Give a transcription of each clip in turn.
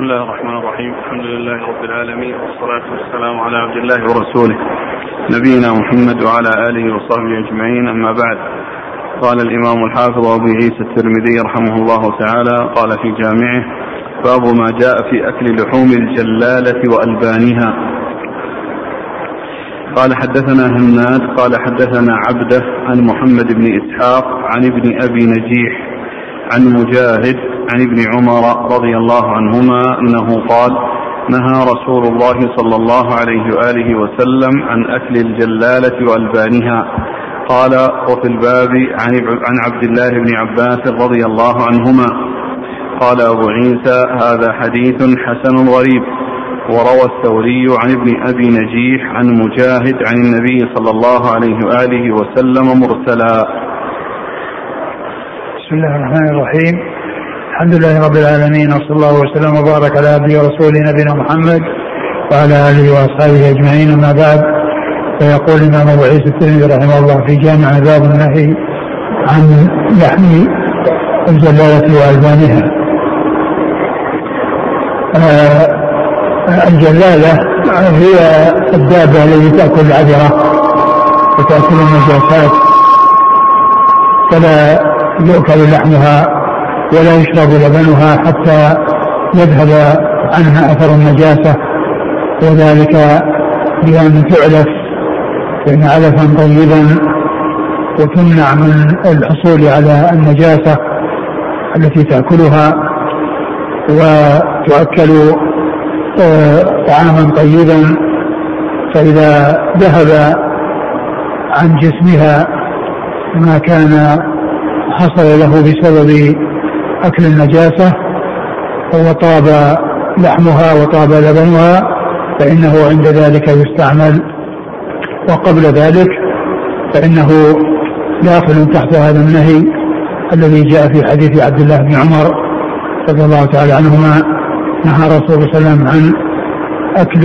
بسم الله الرحمن الرحيم. الحمد لله رب العالمين والصلاة والسلام على عبد الله ورسوله نبينا محمد وعلى آله وصحبه أجمعين. أما بعد قال الإمام الحافظ أبو عيسى الترمذي رحمه الله تعالى قال في جامعه باب ما جاء في أكل لحوم الجلالة وألبانها. قال حدثنا هناد قال حدثنا عبده عن محمد بن إسحاق عن ابن أبي نجيح عن مجاهد عن ابن عمر رضي الله عنهما أنه قال نهى رسول الله صلى الله عليه وآله وسلم عن أكل الجلالة وألبانها. قال وفي الباب عن عبد الله بن عباس رضي الله عنهما. قال أبو عيسى هذا حديث حسن غريب. وروى الثوري عن ابن أبي نجيح عن مجاهد عن النبي صلى الله عليه وآله وسلم مرسلا. بسم الله الرحمن الرحيم. الحمد لله رب العالمين وصلى الله وسلم وبارك على عبده ورسوله نبينا محمد وعلى آله وأصحابه أجمعين. أما بعد فيقول الإمام أبو عيسى الترمذي رحمه الله في جامع باب النهي عن لحم الجلاله والبانها آه الجلالة هي الدابة التي تأكل العذرة وتأكل النجاسات فلا يؤكل لحمها ولا يشرب لبنها حتى يذهب عنها أثر النجاسة. وذلك بأن تعلف فإن علفا طيبا وتمنع من الحصول على النجاسة التي تأكلها. وتؤكل آه، طعاما طيبا فإذا ذهب عن جسمها ما كان حصل له بسبب أكل النجاسة وطاب لحمها وطاب لبنها فإنه عند ذلك يستعمل. وقبل ذلك فإنه داخل تحت هذا النهي الذي جاء في حديث عبد الله بن عمر رضي الله تعالى عنهما نهى رسول الله صلى الله عليه وسلم عن أكل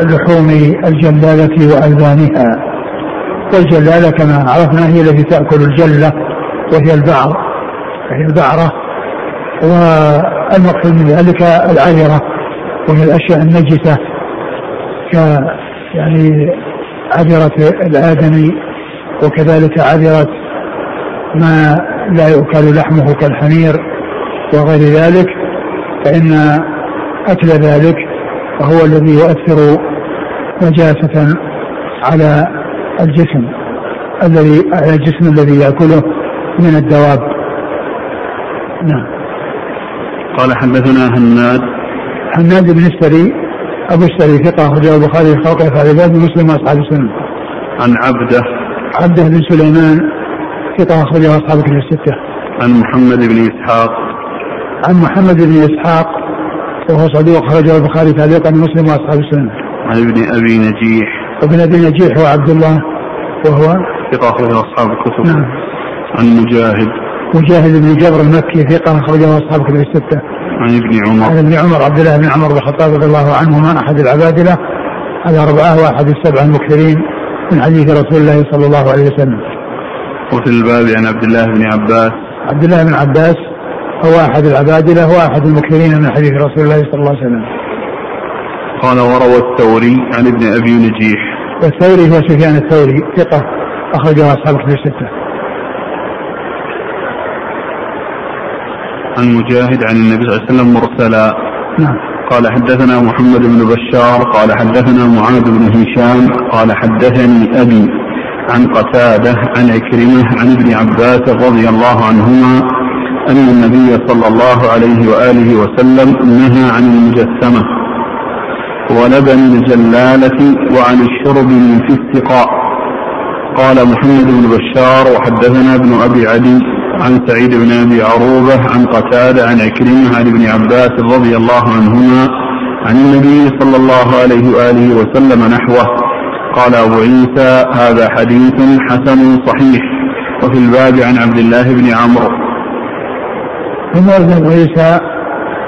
لحوم الجلالة وألبانها والجلالة كما عرفنا هي التي تأكل الجلة وهي البعر وهي البعرة والمقصود من ذلك العذرة وهي الأشياء النجسة ك يعني عذرة الآدمي وكذلك عذرة ما لا يؤكل لحمه كالحمير وغير ذلك فإن أكل ذلك وهو الذي يؤثر نجاسة على الجسم الذي على الجسم الذي يأكله من الدواب. نعم. قال حدثنا هناد هناد بن السري أبو السري ثقة أخرجه البخاري في خلق افعال العباد ومسلم وأصحاب السنة عن عبده. عبده بن سليمان ثقة أخرجه أصحاب الكتب الستة. عن محمد بن إسحاق. عن محمد بن إسحاق وهو صدوق أخرجه البخاري تعليقا مسلم وأصحاب السنة عن ابن أبي نجيح. ابن أبي نجيح هو عبد الله وهو؟ ثقة أخرجه أصحاب الكتب. نعم. عن مجاهد. مجاهد بن جبر المكي ثقة أخرجه أصحاب الكتب الستة عن ابن عمر عن ابن عمر عبد الله بن عمر بن الخطاب رضي الله عنهما أحد العبادلة الأربعة وأحد السبعة المكثرين من حديث رسول الله صلى الله عليه وسلم. وفي الباب عن عبد الله بن عباس عبد الله بن عباس هو أحد العبادلة وأحد المكثرين من حديث رسول الله صلى الله عليه وسلم. قال وروى الثوري عن ابن أبي نجيح والثوري هو سفيان الثوري ثقة أخرجه أصحاب الكتب الستة. عن مجاهد عن النبي صلى الله عليه وسلم مرسلا. نعم. قال حدثنا محمد بن بشار قال حدثنا معاذ بن هشام قال حدثني أبي عن قتادة عن عكرمة عن ابن عباس رضي الله عنهما أن النبي صلى الله عليه وآله وسلم نهى عن المجسمة ولبن الجلالة وعن الشرب من في السقاء قال محمد بن بشار وحدثنا ابن أبي عدي عن سعيد بن أبي عروبة عن قتادة عن عكرمة عن ابن عباس رضي الله عنهما عن النبي صلى الله عليه وآله وسلم نحوه. قال أبو عيسى هذا حديث حسن صحيح. وفي الباب عن عبد الله بن عمرو. ثم ابو عيسى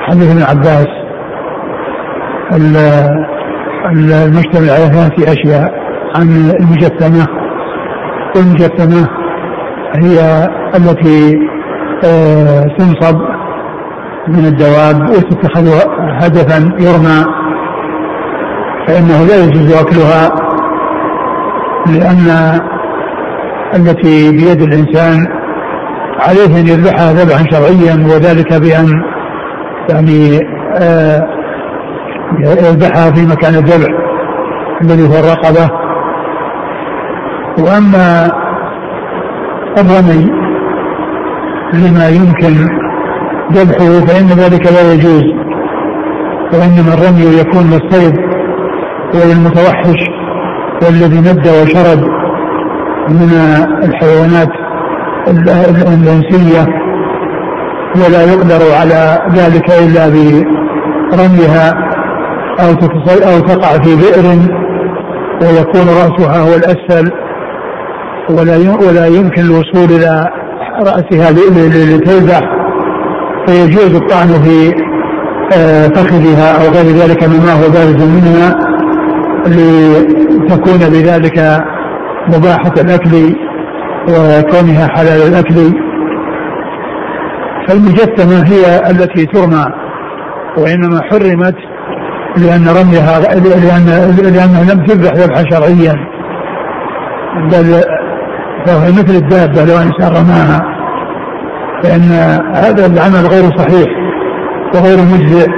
حديث ابن عباس المشتمل على ثلاث أشياء. عن المجسمه والمجسمة هي التي آه، تنصب من الدواب وتتخذ هدفا يرمى. فإنه لا يجوز أكلها لأن التي بيد الإنسان عليه أن يذبحها ذبحا شرعيا وذلك بأن يعني آه يذبحها في مكان الذبح الذي هو الرقبة. وأما الرمي لما يمكن ذبحه فإن ذلك لا يجوز وإنما الرمي يكون للصيد وللمتوحش والذي ندى وشرد من الحيوانات الإنسية ولا يقدر على ذلك إلا برميها أو أو تقع في بئر ويكون رأسها هو الأسفل. ولا ولا يمكن الوصول إلى رأسها لتذبح فيجوز الطعن في آه، فخذها أو غير ذلك مما هو بارز منها لتكون بذلك مباحة الأكل وكونها حلال الأكل. فالمجسمة هي التي ترمى وإنما حرمت لأن رميها لأن لأنها لم تذبح ذبحا شرعيا بل فهو مثل الدابة لو إنسان رماها فإن هذا العمل غير صحيح وغير مجزئ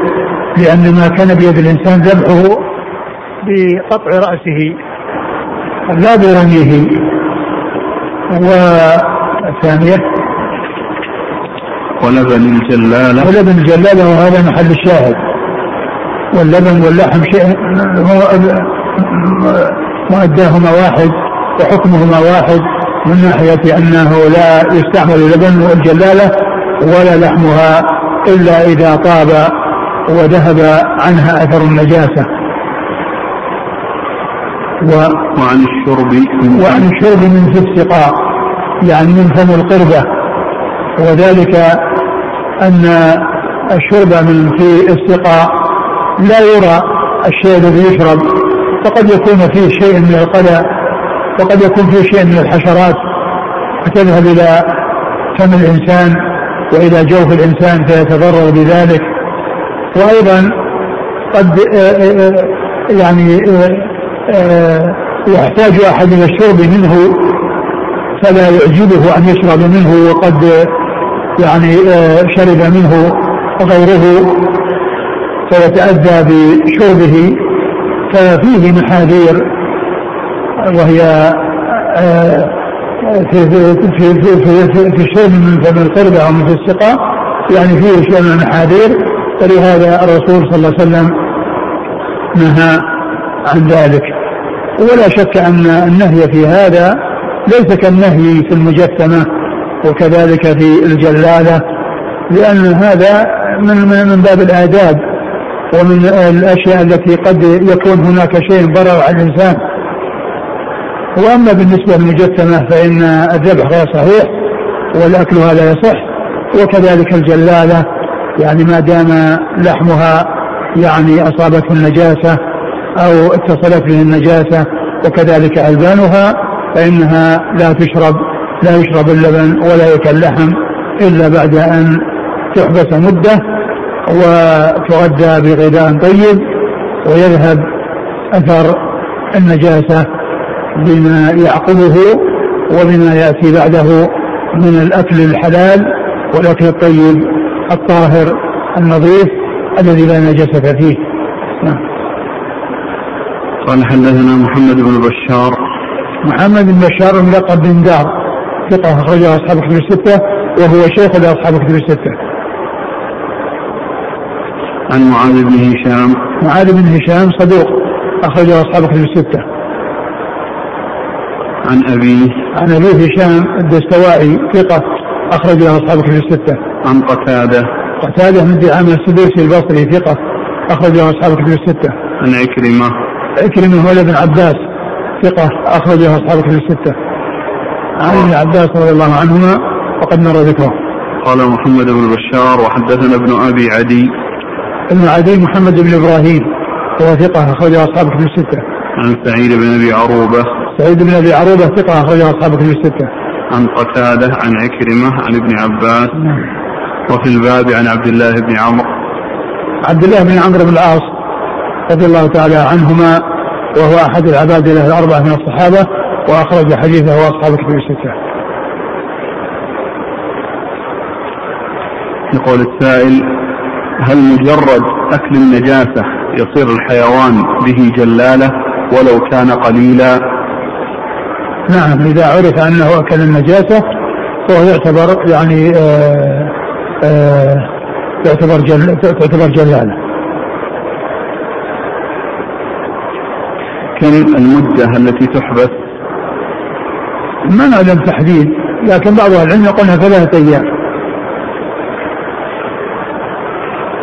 لأن ما كان بيد الإنسان ذبحه بقطع رأسه لا برميه. والثانية ولبن الجلالة. ولبن الجلالة وهذا محل الشاهد. واللبن واللحم شيء مؤداهما واحد وحكمهما واحد. من ناحية أنه لا يستعمل اللبن والجلالة ولا لحمها إلا إذا طاب وذهب عنها أثر النجاسة. و وعن الشرب وعن الشرب من في السقاء يعني من فم القربة. وذلك أن الشرب من في السقاء لا يرى الشيء الذي يشرب فقد يكون فيه شيء من القلع وقد يكون فيه شيء من الحشرات فتذهب إلى فم الإنسان وإلى جوف الإنسان فيتضرر بذلك. وأيضا قد آه، آه، آه، يعني يحتاج أحد إلى الشرب منه فلا يعجبه أن يشرب منه وقد يعني شرب منه غيره فيتأذى بشربه. ففيه محاذير وهي في في في في, في, في الشرب من فم القربة أو من في السقاء يعني فيه شيء من المحاذير. ولهذا الرسول صلى الله عليه وسلم نهى عن ذلك. ولا شك أن النهي في هذا ليس كالنهي في المجسمة وكذلك في الجلالة لأن هذا من من باب الآداب ومن الأشياء التي قد يكون هناك شيء ضرر على الإنسان. وأما بالنسبة للمجسمة فإن الذبح غير صحيح والأكلها لا يصح وكذلك الجلالة يعني ما دام لحمها يعني أصابته النجاسة أو اتصلت به النجاسة وكذلك ألبانها فإنها لا تشرب لا يشرب اللبن ولا يؤكل اللحم إلا بعد أن تحبس مدة وتغذى بغذاء طيب ويذهب أثر النجاسة بما يعقبه وبما يأتي بعده من الأكل الحلال والأكل الطيب الطاهر النظيف الذي لا نجاسة فيه نعم. قال حدثنا محمد بن بشار محمد بن بشار ملقب بن دار ثقة أخرجه أصحاب كتب الستة وهو شيخ لأصحاب كتب الستة. عن معاذ بن هشام معاذ بن هشام صدوق أخرجه أصحاب كتب الستة. عن أبيه عن أبيه هشام الدستوائي ثقة أخرجه أصحاب كتب الستة. عن قتادة قتادة من دعامة السدوسي البصري ثقة أخرجه أصحاب كتب الستة. عن عكرمة عكرمة هو ابن عباس ثقة أخرجه أصحاب كتب الستة. عن ابن عباس رضي الله عنهما وقد مر ذكره. قال محمد بن بشار وحدثنا ابن أبي عدي ابن عدي محمد بن إبراهيم وهو ثقة أخرجه أصحاب كتب الستة. عن سعيد بن أبي عروبة سعيد بن أبي عروبة ثقة اخرجه اصحاب كتب الستة. عن قتادة عن عكرمة عن ابن عباس نعم. وفي الباب عن عبد الله بن عمرو عبد الله بن عمرو بن العاص رضي الله تعالى عنهما وهو أحد العباد له الأربعة من الصحابة وأخرج حديثه واصحاب الكتب الستة. يقول السائل هل مجرد أكل النجاسة يصير الحيوان به جلالة ولو كان قليلا؟ نعم إذا عرف أنه أكل النجاسة فهو يعتبر يعني آآ آآ تعتبر جل تعتبر جلاله. كم المدة التي تحبس؟ ما نعلم تحديد لكن بعض أهل العلم يقولها ثلاثة أيام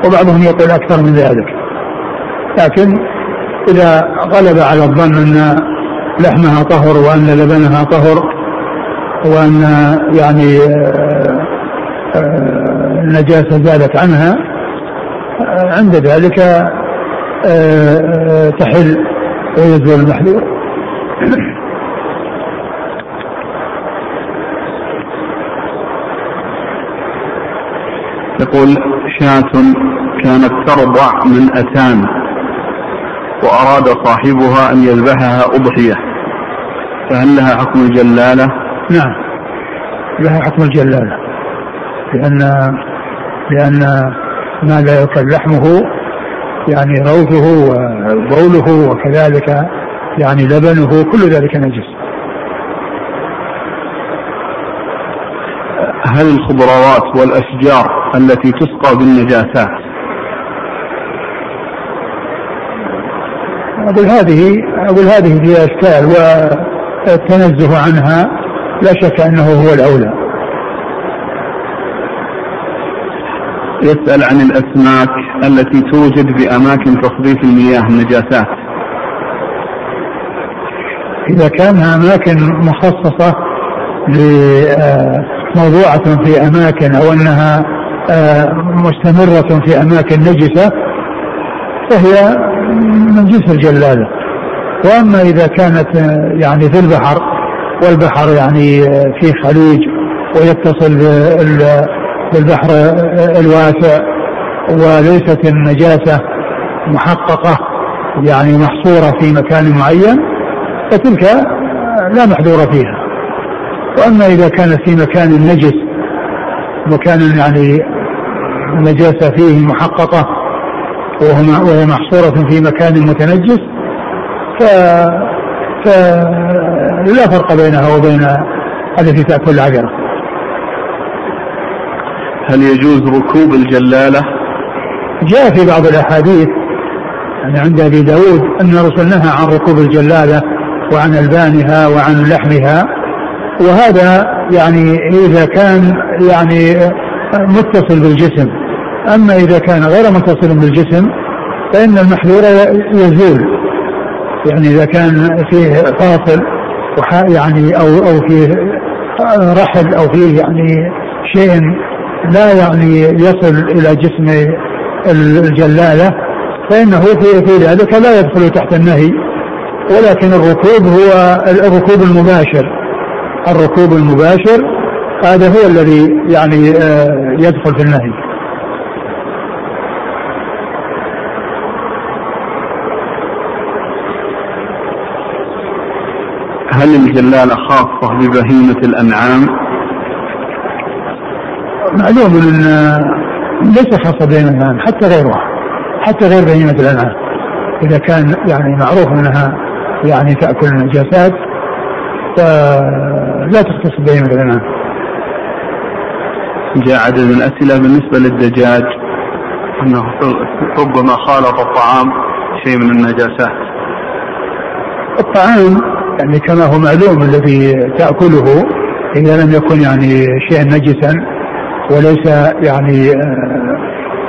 وبعضهم يقول أكثر من ذلك لكن إذا غلب على الظن أن لحمها طهر وأن لبنها طهر وأن يعني آه، آه، النجاسة زالت عنها آه، عند ذلك تحل ويزول المحذور. يقول شاة كانت ترضع من أتان. وأراد صاحبها أن يذبحها أضحية فهل لها حكم الجلالة؟ نعم لها حكم الجلالة لأن لأن ما لا يؤكل لحمه يعني روثه وبوله وكذلك يعني لبنه كل ذلك نجس هل الخضروات والأشجار التي تسقى بالنجاسات أقول هذه أقول هذه فيها أشكال والتنزه عنها لا شك أنه هو الأولى. يسأل عن الأسماك التي توجد بأماكن تصريف المياه النجاسات. إذا كان أماكن مخصصة موضوعة في أماكن أو أنها مستمرة في أماكن نجسة فهي من جنس الجلالة وأما إذا كانت يعني في البحر والبحر يعني في خليج ويتصل بالبحر الواسع وليست النجاسة محققة يعني محصورة في مكان معين فتلك لا محذور فيها. وأما إذا كانت في مكان نجس مكان يعني النجاسة فيه محققة وهي محصورة في مكان متنجس ف فلا فرق بينها وبين التي تأكل العذرة هل يجوز ركوب الجلالة؟ جاء في بعض الأحاديث يعني عند أبي داود أن الرسول نهى عن ركوب الجلالة وعن ألبانها وعن لحمها وهذا يعني إذا كان يعني متصل بالجسم. أما إذا كان غير متصل بالجسم فإن المحذور يزول. يعني إذا كان فيه فاصل يعني أو أو فيه رحل أو فيه يعني شيء لا يعني يصل إلى جسم الجلالة فإنه في في ذلك لا يدخل تحت النهي. ولكن الركوب هو الركوب المباشر. الركوب المباشر هذا هو الذي يعني آه، يدخل في النهي. هل الجلالة خاصة ببهيمة الأنعام؟ معلوم أن ليس خاصة بهيمة الأنعام حتى غيرها حتى غير بهيمة الأنعام. إذا كان يعني معروف أنها يعني تأكل النجاسات فلا تختص بهيمة الأنعام. جاء عدد من الأسئلة بالنسبة للدجاج. أنه ربما خالط الطعام شيء من النجاسات. الطعام يعني كما هو معلوم الذي تأكله إذا لم يكن يعني شيئا نجسا وليس يعني آه،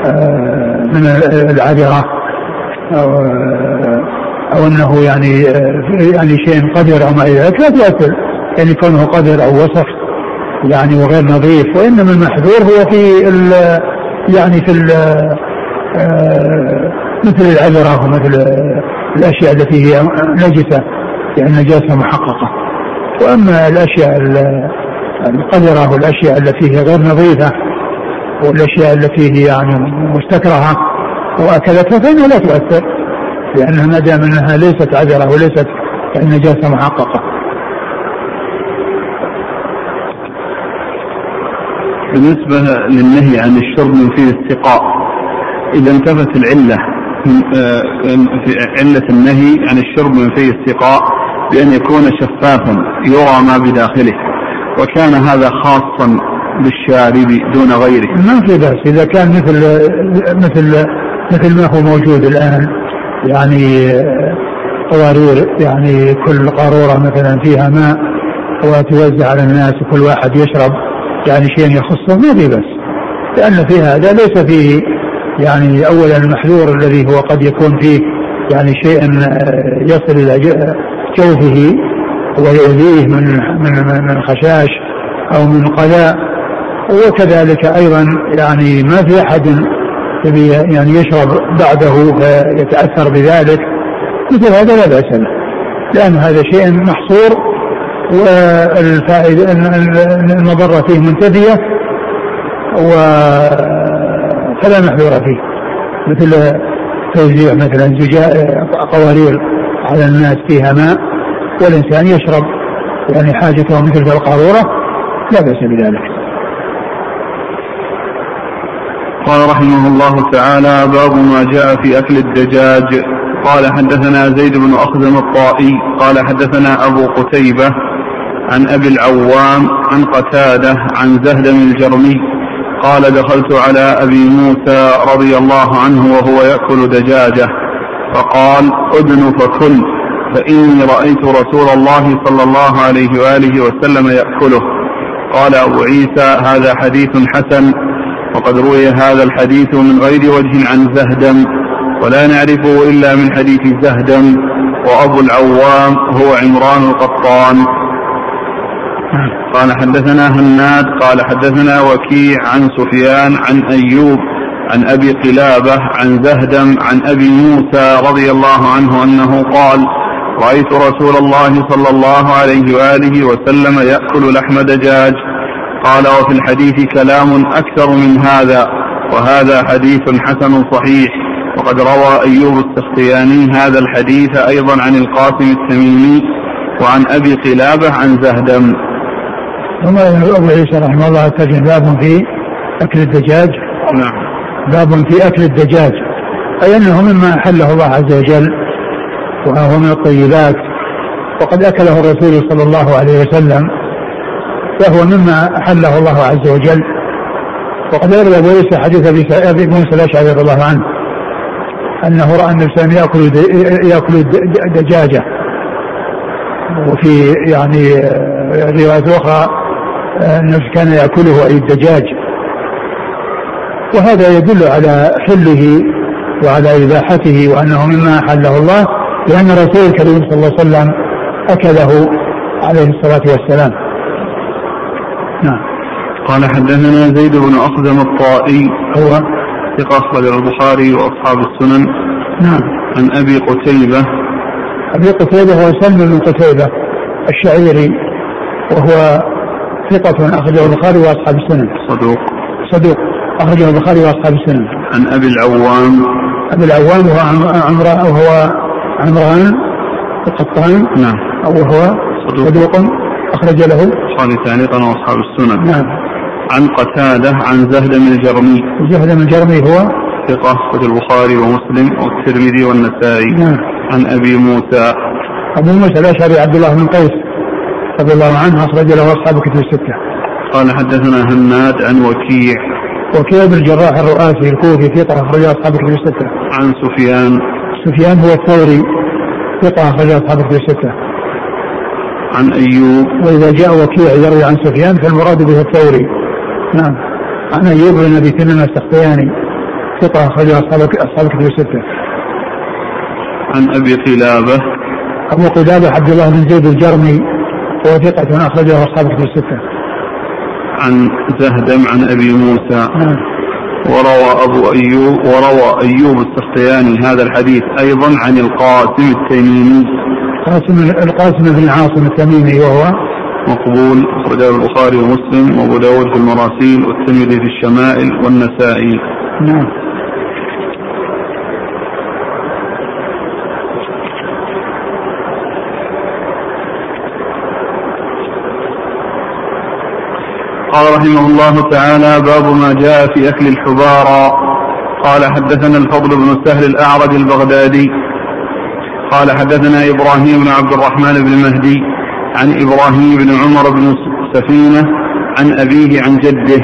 آه، من العذرة أو, آه، أو أنه يعني يعني شيء قدر أو ما إلى ذلك لا تأكل يعني كونه قدر أو وصف يعني وغير نظيف وإنما المحذور هو في يعني في مثل العذرة ومثل الأشياء التي هي نجسة. يعني نجاسة محققة. وأما الأشياء القذرة والاشياء التي هي غير نظيفة والأشياء التي هي يعني مستكرهة وأكلتها فإنها لا تؤثر لأنها ما دام أنها ليست عذرة وليست النجاسة محققة. بالنسبة للنهي عن الشرب من فيه السقاء إذا انتفت العلة آه، في علة النهي عن الشرب من فيه السقاء بأن يكون شفافا يرى ما بداخله وكان هذا خاصا بالشارب دون غيره. ما في بأس إذا كان مثل مثل مثل ما هو موجود الآن يعني قوارير يعني كل قارورة مثلا فيها ماء وتوزع على الناس وكل واحد يشرب يعني شيء يخصه ما في بس لأن في هذا ليس فيه يعني أولا المحذور الذي هو قد يكون فيه يعني شيء يصل إلى جوفه ويؤذيه من من من خشاش أو من قلاء وكذلك أيضا يعني ما في أحد يعني يشرب بعده فيتأثر بذلك. مثل هذا لا بأس له لأن هذا شيء محصور والفائدة المضرة فيه منتفية و فلا محذور فيه. مثل توزيع مثلا قوارير. على الناس فيها ماء والإنسان يشرب يعني حاجته مثل القارورة لا بأس بذلك. قال رحمه الله تعالى باب ما جاء في أكل الدجاج. قال حدثنا زيد بن أخزم الطائي. قال حدثنا أبو قتيبة عن أبي العوام عن قتادة عن زهد الجرمي. قال دخلت على أبي موسى رضي الله عنه وهو يأكل دجاجة. فقال أدن فكل فإني رأيت رسول الله صلى الله عليه وآله وسلم يأكله. قال أبو عيسى هذا حديث حسن وقد روي هذا الحديث من غير وجه عن زهدم ولا نعرفه إلا من حديث زهدم وأبو العوام هو عمران القطان. قال حدثنا هناد قال حدثنا وكيع عن سفيان عن أيوب عن أبي قلابة عن زهدم عن أبي موسى رضي الله عنه أنه قال رأيت رسول الله صلى الله عليه وآله وسلم يأكل لحم دجاج. قال وفي الحديث كلام أكثر من هذا وهذا حديث حسن صحيح. وقد روى أيوب السختياني هذا الحديث أيضا عن القاسم التميمي وعن أبي قلابة عن زهدم. ثم أبو عيسى رحمه الله ترجم باب في أكل الدجاج. نعم. باب في أكل الدجاج. أي أنه مما أحله الله عز وجل وهو من الطيبات. وقد أكله الرسول صلى الله عليه وسلم فهو مما أحله الله عز وجل. وقد روى أبو عيسى حديث أبي موسى الأشعري رضي الله عنه أنه رأى عليه وسلم يأكل يأكل دجاجة. وفي يعني رواية أخرى أنه كان يأكله أي الدجاج. وهذا يدل على حله وعلى إباحته وأنه مما أحله الله لأن الرسول الكريم صلى الله عليه وسلم أكله عليه الصلاة والسلام. نعم. قال حدثنا زيد بن أخزم الطائي هو؟ ثقة أخرج البخاري وأصحاب السنن. نعم. عن أبي قتيبة. أبي قتيبة هو سلم بن قتيبة الشعيري وهو ثقة أخرجه البخاري وأصحاب السنن. صدوق. صدوق. أخرجه البخاري وأصحاب السنن عن أبي العوام. أبي العوام وهو عمران وهو عمران القطان. نعم. وهو صدوق, صدوق أخرج له. البخاري تعليقا وأصحاب السنن نعم. عن قتادة عن زهد بن الجرمي زهد بن الجرمي هو ثقة أخرج البخاري ومسلم والترمذي والنسائي. نعم. عن أبي موسى. أبو موسى الأشعري عبد الله بن قيس رضي الله عنه أخرج له أصحاب كتب الستة. قال حدثنا هناد عن وكيع. وكيع بن الجراح الرؤاسي الكوفي ثقة أخرج أصحاب كتب الستة. عن سفيان سفيان هو الثوري ثقة أخرج أصحاب كتب الستة. عن أيوب وإذا جاء وكيع يروي عن سفيان فالمراد به الثوري. نعم. عن أيوب بن أبي تميم السختياني ثقة أخرج أصحاب أصحاب كتب الستة. عن أبي قلابة أبو قلابة عبد الله بن زيد الجرمي وهو ثقة أخرجه أصحاب كتب الستة. عن زهدم عن أبي موسى. وروى أبو أيوب وروى أيوب السختياني هذا الحديث أيضا عن القاسم التميمي القاسم القاسم بن عاصم التميمي وهو مقبول أخرجه البخاري ومسلم وأبو داود في المراسيل والترمذي في الشمائل والنسائي. نعم. قال رحمه الله تعالى باب ما جاء في أكل الحبارى قال حدثنا الفضل بن سهل الأعرج البغدادي. قال حدثنا إبراهيم بن عبد الرحمن بن مهدي عن إبراهيم بن عمر بن سفينة عن أبيه عن جده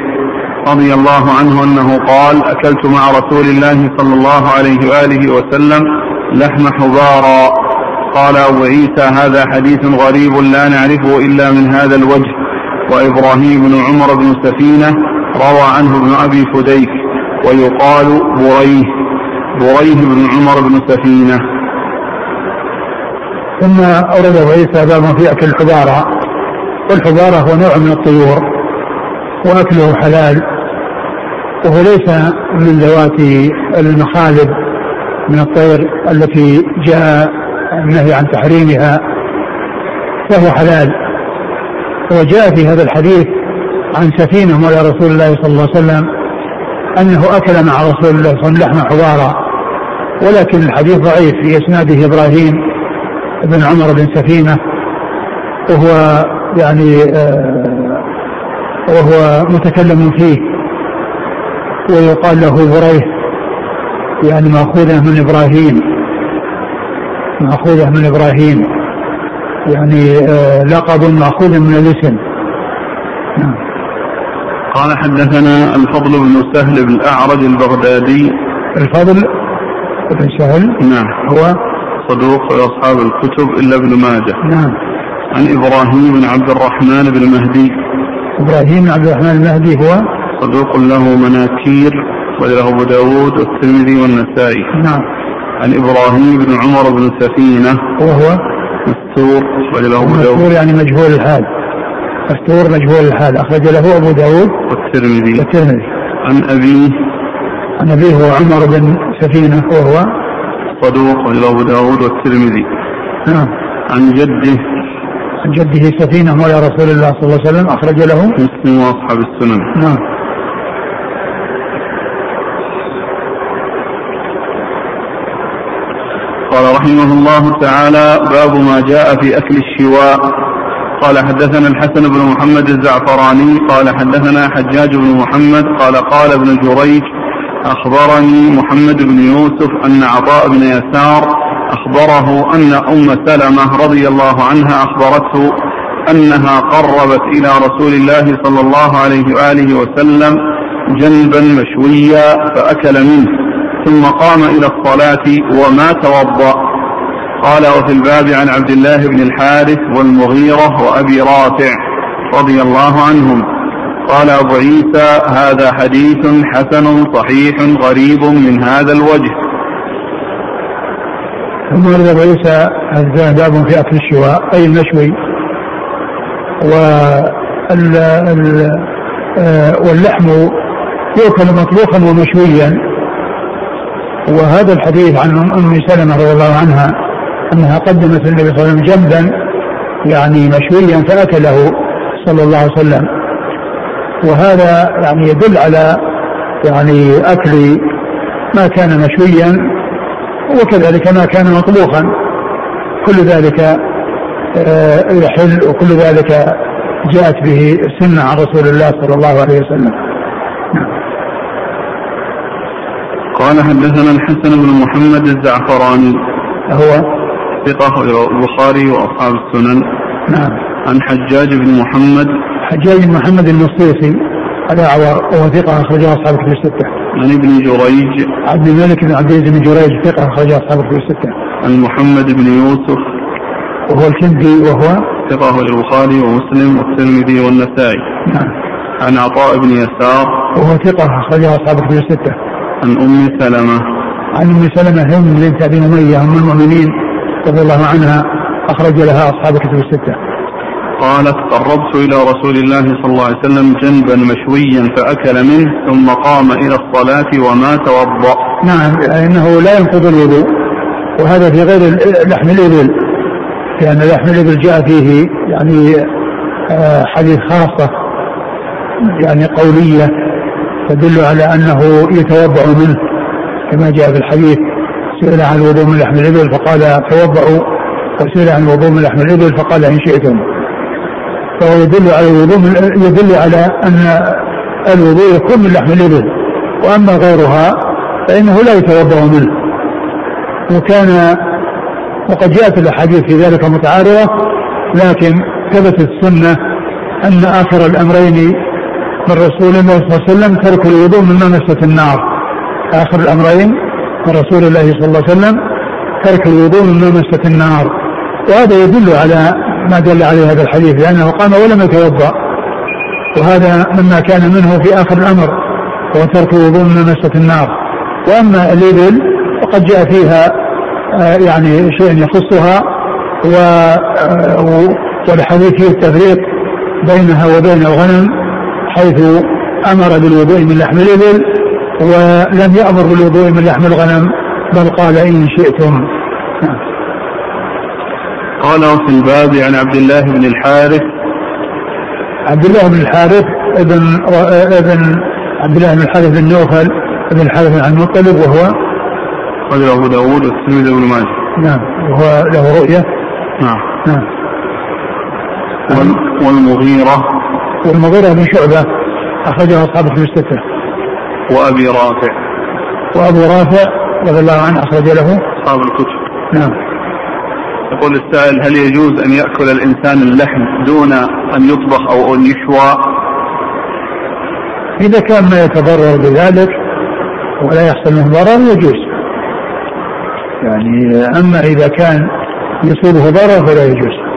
رضي الله عنه أنه قال أكلت مع رسول الله صلى الله عليه وآله وسلم لحم حبارى قال أبو عيسى هذا حديث غريب لا نعرفه إلا من هذا الوجه. وإبراهيم بن عمر بن سفينة روى عنه ابن أبي فديك ويقال بريه بريه بن عمر بن سفينة. ثم أورد عيسى باب في أكل الحبارة والحبارة هو نوع من الطيور وأكله حلال وهو ليس من ذوات المخالب من الطير التي جاء النهي عن تحريمها فهو حلال. وجاء في هذا الحديث عن سفينة مولى رسول الله صلى الله عليه وسلم أنه أكل مع رسول الله صلى الله عليه وسلم لحم حبارا ولكن الحديث ضعيف في إسناده إبراهيم بن عمر بن سفينة وهو يعني آه وهو متكلم فيه ويقال له بريه يعني مأخوذة من إبراهيم مأخوذة من إبراهيم. يعني آه لقب مأخوذ من الاسم. نعم. قال حدثنا الفضل بن سهل بن الأعرج البغدادي. الفضل بن سهل نعم. هو صدوق أصحاب الكتب إلا ابن ماجه. نعم. عن إبراهيم بن عبد الرحمن بن مهدي إبراهيم بن عبد الرحمن المهدي هو؟ صدوق له مناكير وله أبو داود والترمذي والنسائي. نعم. عن إبراهيم بن عمر بن سفينة. وهو مستور. أخرج له أبو داود. مستور يعني مجهول الحال. مستور مجهول الحال. أخرج له أبو داود والترمذي. والترمذي. عن أبيه عن أبيه هو عمر بن سفينة وهو صدوق. وله أبو داود والترمذي. نعم. عن جده. عن جده سفينة مولى رسول الله صلى الله عليه وسلم. أخرج له مسلم وأصحاب السنن. نعم. قال رحمه الله تعالى باب ما جاء في أكل الشواء. قال حدثنا الحسن بن محمد الزعفراني قال حدثنا حجاج بن محمد قال قال ابن جريج أخبرني محمد بن يوسف أن عطاء بن يسار أخبره أن أم سلمة رضي الله عنها أخبرته أنها قربت إلى رسول الله صلى الله عليه وآله وسلم جنبا مشويا فأكل منه. ثم قام إلى الصلاة وما توضأ. قال وفي الباب عن عبد الله بن الحارث والمغيرة وأبي رافع رضي الله عنهم. قال أبو عيسى هذا حديث حسن صحيح غريب من هذا الوجه. ثم ورد أبو عيسى باب في اكل الشواء أي المشوي وال آه، واللحم يؤكل مطبوخا ومشويا. وهذا الحديث عن ام سلمة رضي الله عنها أنها قدمت النبي صلى الله عليه وسلم جنبا يعني مشويا فأكله صلى الله عليه وسلم. وهذا يعني يدل على يعني أكل ما كان مشويا وكذلك ما كان مطبوخا. كل ذلك آه، يحل وكل ذلك جاءت به السنة عن رسول الله صلى الله عليه وسلم. قال حدثنا الحسن بن محمد الزعفراني هو ثقة البخاري وأصحاب السنن نعم عن حجاج بن محمد حجاج بن محمد المصيصي الأعور وهو ثقة أخرجه أصحاب الكتب الستة. عن ابن جريج عبد الملك بن عبد العزيز بن جريج ثقة أخرجه أصحاب الكتب الستة. عن محمد بن يوسف وهو الكندي وهو ثقة البخاري ومسلم والترمذي والنسائي. نعم. عن عطاء بن يسار وهو ثقة أخرجه أصحاب الكتب الستة. عن أم سلمة. عن أم سلمة هم بنت أبي أمية أم المؤمنين رضي الله عنها أخرج لها أصحاب الكتب الستة. قالت قربت إلى رسول الله صلى الله عليه وسلم جنبا مشويا فأكل منه ثم قام إلى الصلاة وما توضأ. نعم إنه لا ينقض الوضوء وهذا في غير لحم الإبل لأن لحم الإبل جاء فيه يعني آه، حديث خاصة يعني قولية. تدل على أنه يتوضأ منه كما جاء في الحديث سئل عن الوضوء من لحم الإبل فقال توضأوا وسئل عن الوضوء من لحم الإبل فقال إن شئتم. فهو يدل على الوضوء يدل على أن الوضوء يكون من لحم الإبل وأما غيرها فإنه لا يتوضأ منه. وكان وقد جاءت الأحاديث في ذلك متعارضة لكن ثبتت السنة أن آخر الأمرين من رسول الله صلى الله عليه وسلم ترك الوضوء من مسة النار. آخر الأمرين من رسول الله صلى الله عليه وسلم ترك الوضوء من مسة النار. وهذا يدل على ما دل عليه هذا الحديث لأنه قام ولم يتوضأ. وهذا مما كان منه في آخر الأمر هو ترك الوضوء من مسة النار. وأما الإبل فقد جاء فيها آه، يعني شيء يخصها و آه، والحديث فيه التفريق بينها وبين الغنم. حيث أمر بالوضوء من لحم الإبل ولم يأمر بالوضوء من لحم الغنم بل قال إن شئتم. قال في الباب عن عبد الله بن الحارث. عبد الله بن الحارث ابن ابن عبد الله بن الحارث بن نوفل بن الحارث عن المطلب وهو رجل أبو داود والترمذي بن ماجه. نعم وهو له رؤية. نعم. نعم. والمغيرة. والمغيرة بن شعبة أخرجه أصحاب في الستة. وأبي رافع. وأبو رافع رضي الله عنه أخرج له. أصحاب الكتب. نعم. يقول السائل هل يجوز أن يأكل الإنسان اللحم دون أن يطبخ أو أن يشوى؟ إذا كان ما يتضرر بذلك ولا يحصل منه ضرر يجوز. يعني أما إذا كان يصيبه ضرر فلا يجوز.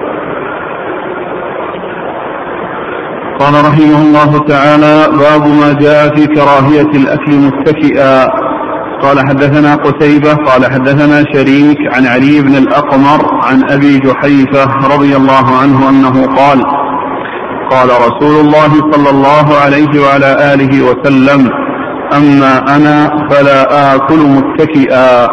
قال رحمه الله تعالى باب ما جاء في كراهية الأكل متكئا. قال حدثنا قتيبة. قال حدثنا شريك عن علي بن الأقمر عن أبي جحيفة رضي الله عنه أنه قال قال رسول الله صلى الله عليه وعلى آله وسلم أما أنا فلا آكل متكئا.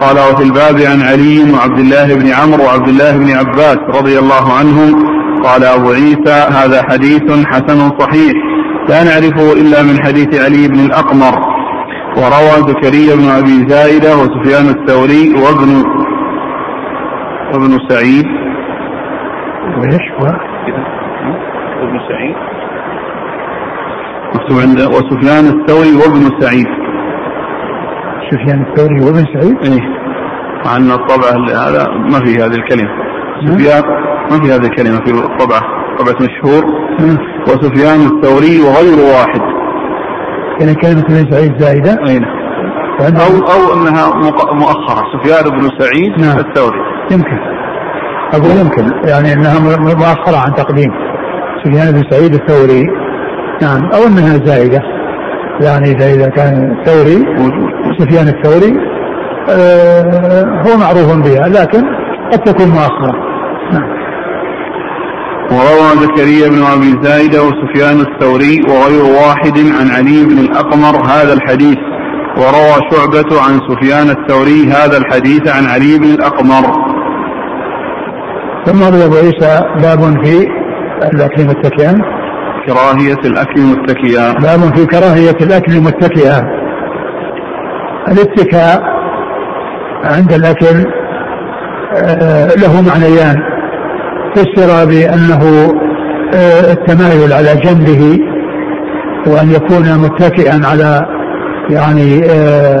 قال وفي الباب عن علي وعبد الله بن عمرو وعبد الله بن عباس رضي الله عنهم قال أبو عيسى هذا حديث حسن صحيح. لا نعرفه إلا من حديث علي بن الأقمر. وروى زكريا بن أبي زائدة وسفيان الثوري وابن وابن سعيد. وإيش وابن سعيد. وسفيان الثوري وابن سعيد. سفيان الثوري وابن سعيد؟ إيه. مع أن الطبع هذا ما في هذه الكلمة. سفيان ما في هذه الكلمة في طبعة طبعة مشهور. وسفيان الثوري وغير واحد. يعني كلمة ابن سعيد زائدة أي نعم. أو أو أنها مؤخرة. سفيان بن سعيد نعم. الثوري. يمكن. أقول يمكن. يعني أنها مؤخرة عن تقديم. سفيان بن سعيد الثوري. نعم. أو أنها زائدة يعني إذا إذا كان الثوري سفيان الثوري. آه هو معروف بها. لكن قد تكون مؤخرة وروى زكريا بن أبي زايده وسفيان الثوري وغير واحد عن علي بن الأقمر هذا الحديث. وروى شعبة عن سفيان الثوري هذا الحديث عن علي بن الأقمر. ثم روى أبو عيسى باب في الأكل متكئا كراهية الأكل متكئا باب في كراهية الأكل متكئا الاتكاء عند الأكل آه، له معنيان. فسر بأنه آه، التمايل على جنبه وأن يكون متكئا على يعني آه،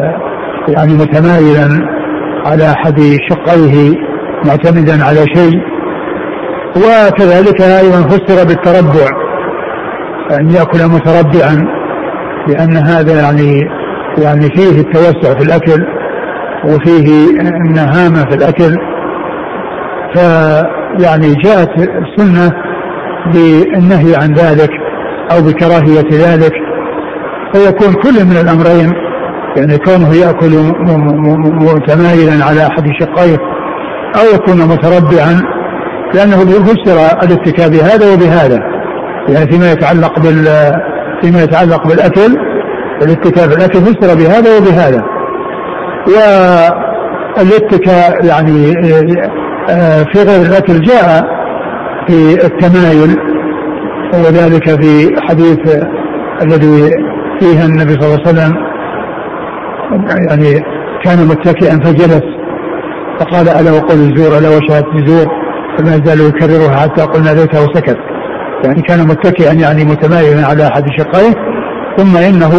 يعني متمايلا على أحد شقيه معتمدا على شيء. وكذلك أيضا فسر بالتربع أن يأكل متربعا لأن هذا يعني يعني فيه التوسع في الأكل وفيه النهامة في الأكل. ف يعني جاءت السنة بالنهي عن ذلك أو بكراهية ذلك فيكون كل من الأمرين يعني كونه يأكل متمايلا على أحد شقيه أو يكون متربعا لأنه فسر الاتكاء بهذا وبهذا يعني فيما يتعلق بال فيما يتعلق بالأكل الاتكاء بالأكل فسر بهذا وبهذا. والاتكاء يعني في غير الأكل جاء في التمايل وذلك في حديث الذي فيه النبي صلى الله عليه وسلم يعني كان متكئا فجلس فقال ألا وقول الزور ألا وشهاده الزور فما زال يكررها حتى قلنا ليته سكت. يعني كان متكئا يعني متمايلا على أحد شقيه ثم إنه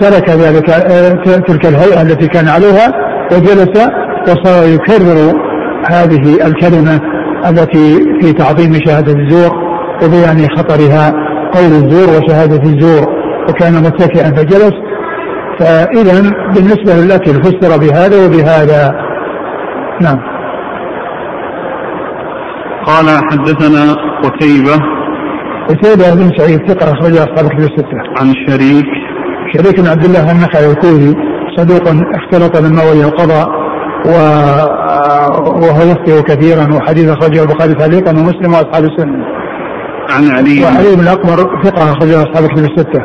ترك ذلك تلك الهيئة التي كان عليها وجلس وصار يكرر هذه الكلمة التي في تعظيم شهادة الزور وبيان خطرها قول الزور وشهادة الزور. وكان متكئا فجلس. فاذا بالنسبة للأكل فسر بهذا وبهذا. نعم. قال حدثنا قتيبة. قتيبة بن سعيد ثقة أخرج أصحاب كتب الستة. عن شريك. شريك بن عبد الله النخعي الكوفي صدوق اختلط بالموي القضاء و... وهو يخطئ كثيرا وحديث أخرجه البخاري تعليقا ومسلم وأصحاب السنة. عن علي وعلي بن الأقمر ثقة أخرجه أصحاب كتب الستة.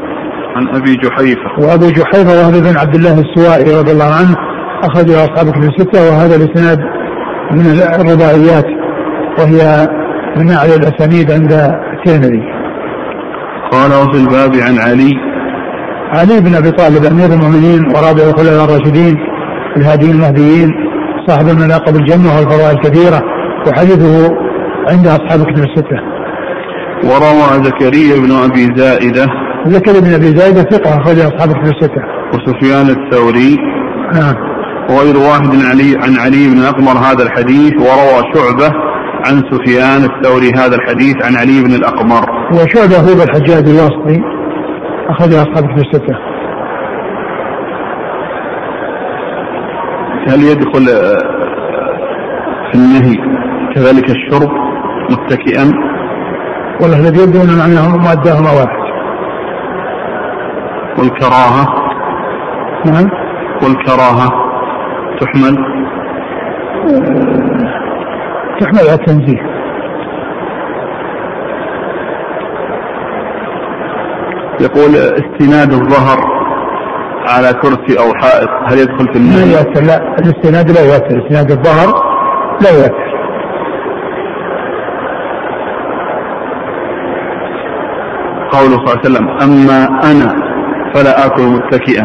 عن أبي جحيفة وأبو جحيفة وهذا بن عبد الله السوائي رضي الله عنه أخرجه أصحاب كتب الستة وهذا الإسناد من الرباعيات وهي من أعلى الأسانيد عند الترمذي. قال وفي الباب عن علي علي بن أبي طالب أمير المؤمنين ورابع الخلفاء الراشدين الهاديين المهديين صاحب المناقب الجنة والفضائل الكثيرة وحديثه عند أصحاب الكتب الستة. وروى زكريا بن أبي زائدة زكريا بن أبي زايده ثقة أخرج أصحاب الكتب الستة. وسفيان الثوري نعم. وغير واحد عن علي عن علي بن أقمر هذا الحديث وروى شعبة عن سفيان الثوري هذا الحديث عن علي بن الأقمر وشعبة هو الحجاج الواسطي أخرج أصحاب الكتب الستة. هل يدخل آه، في النهي كذلك الشرب متكئا والله الذي يبدو أن معناه مادهما واحد. والكراهة نعم. والكراهة تحمل تحمل على التنزيه. يقول استناد الظهر على كرسي أو حائط هل يدخل في النهي؟ يؤثر لا. الاستناد لا يؤثر. استناد الظهر لا يؤثر. قوله صلى الله عليه وسلم أما أنا فلا آكل متكئا.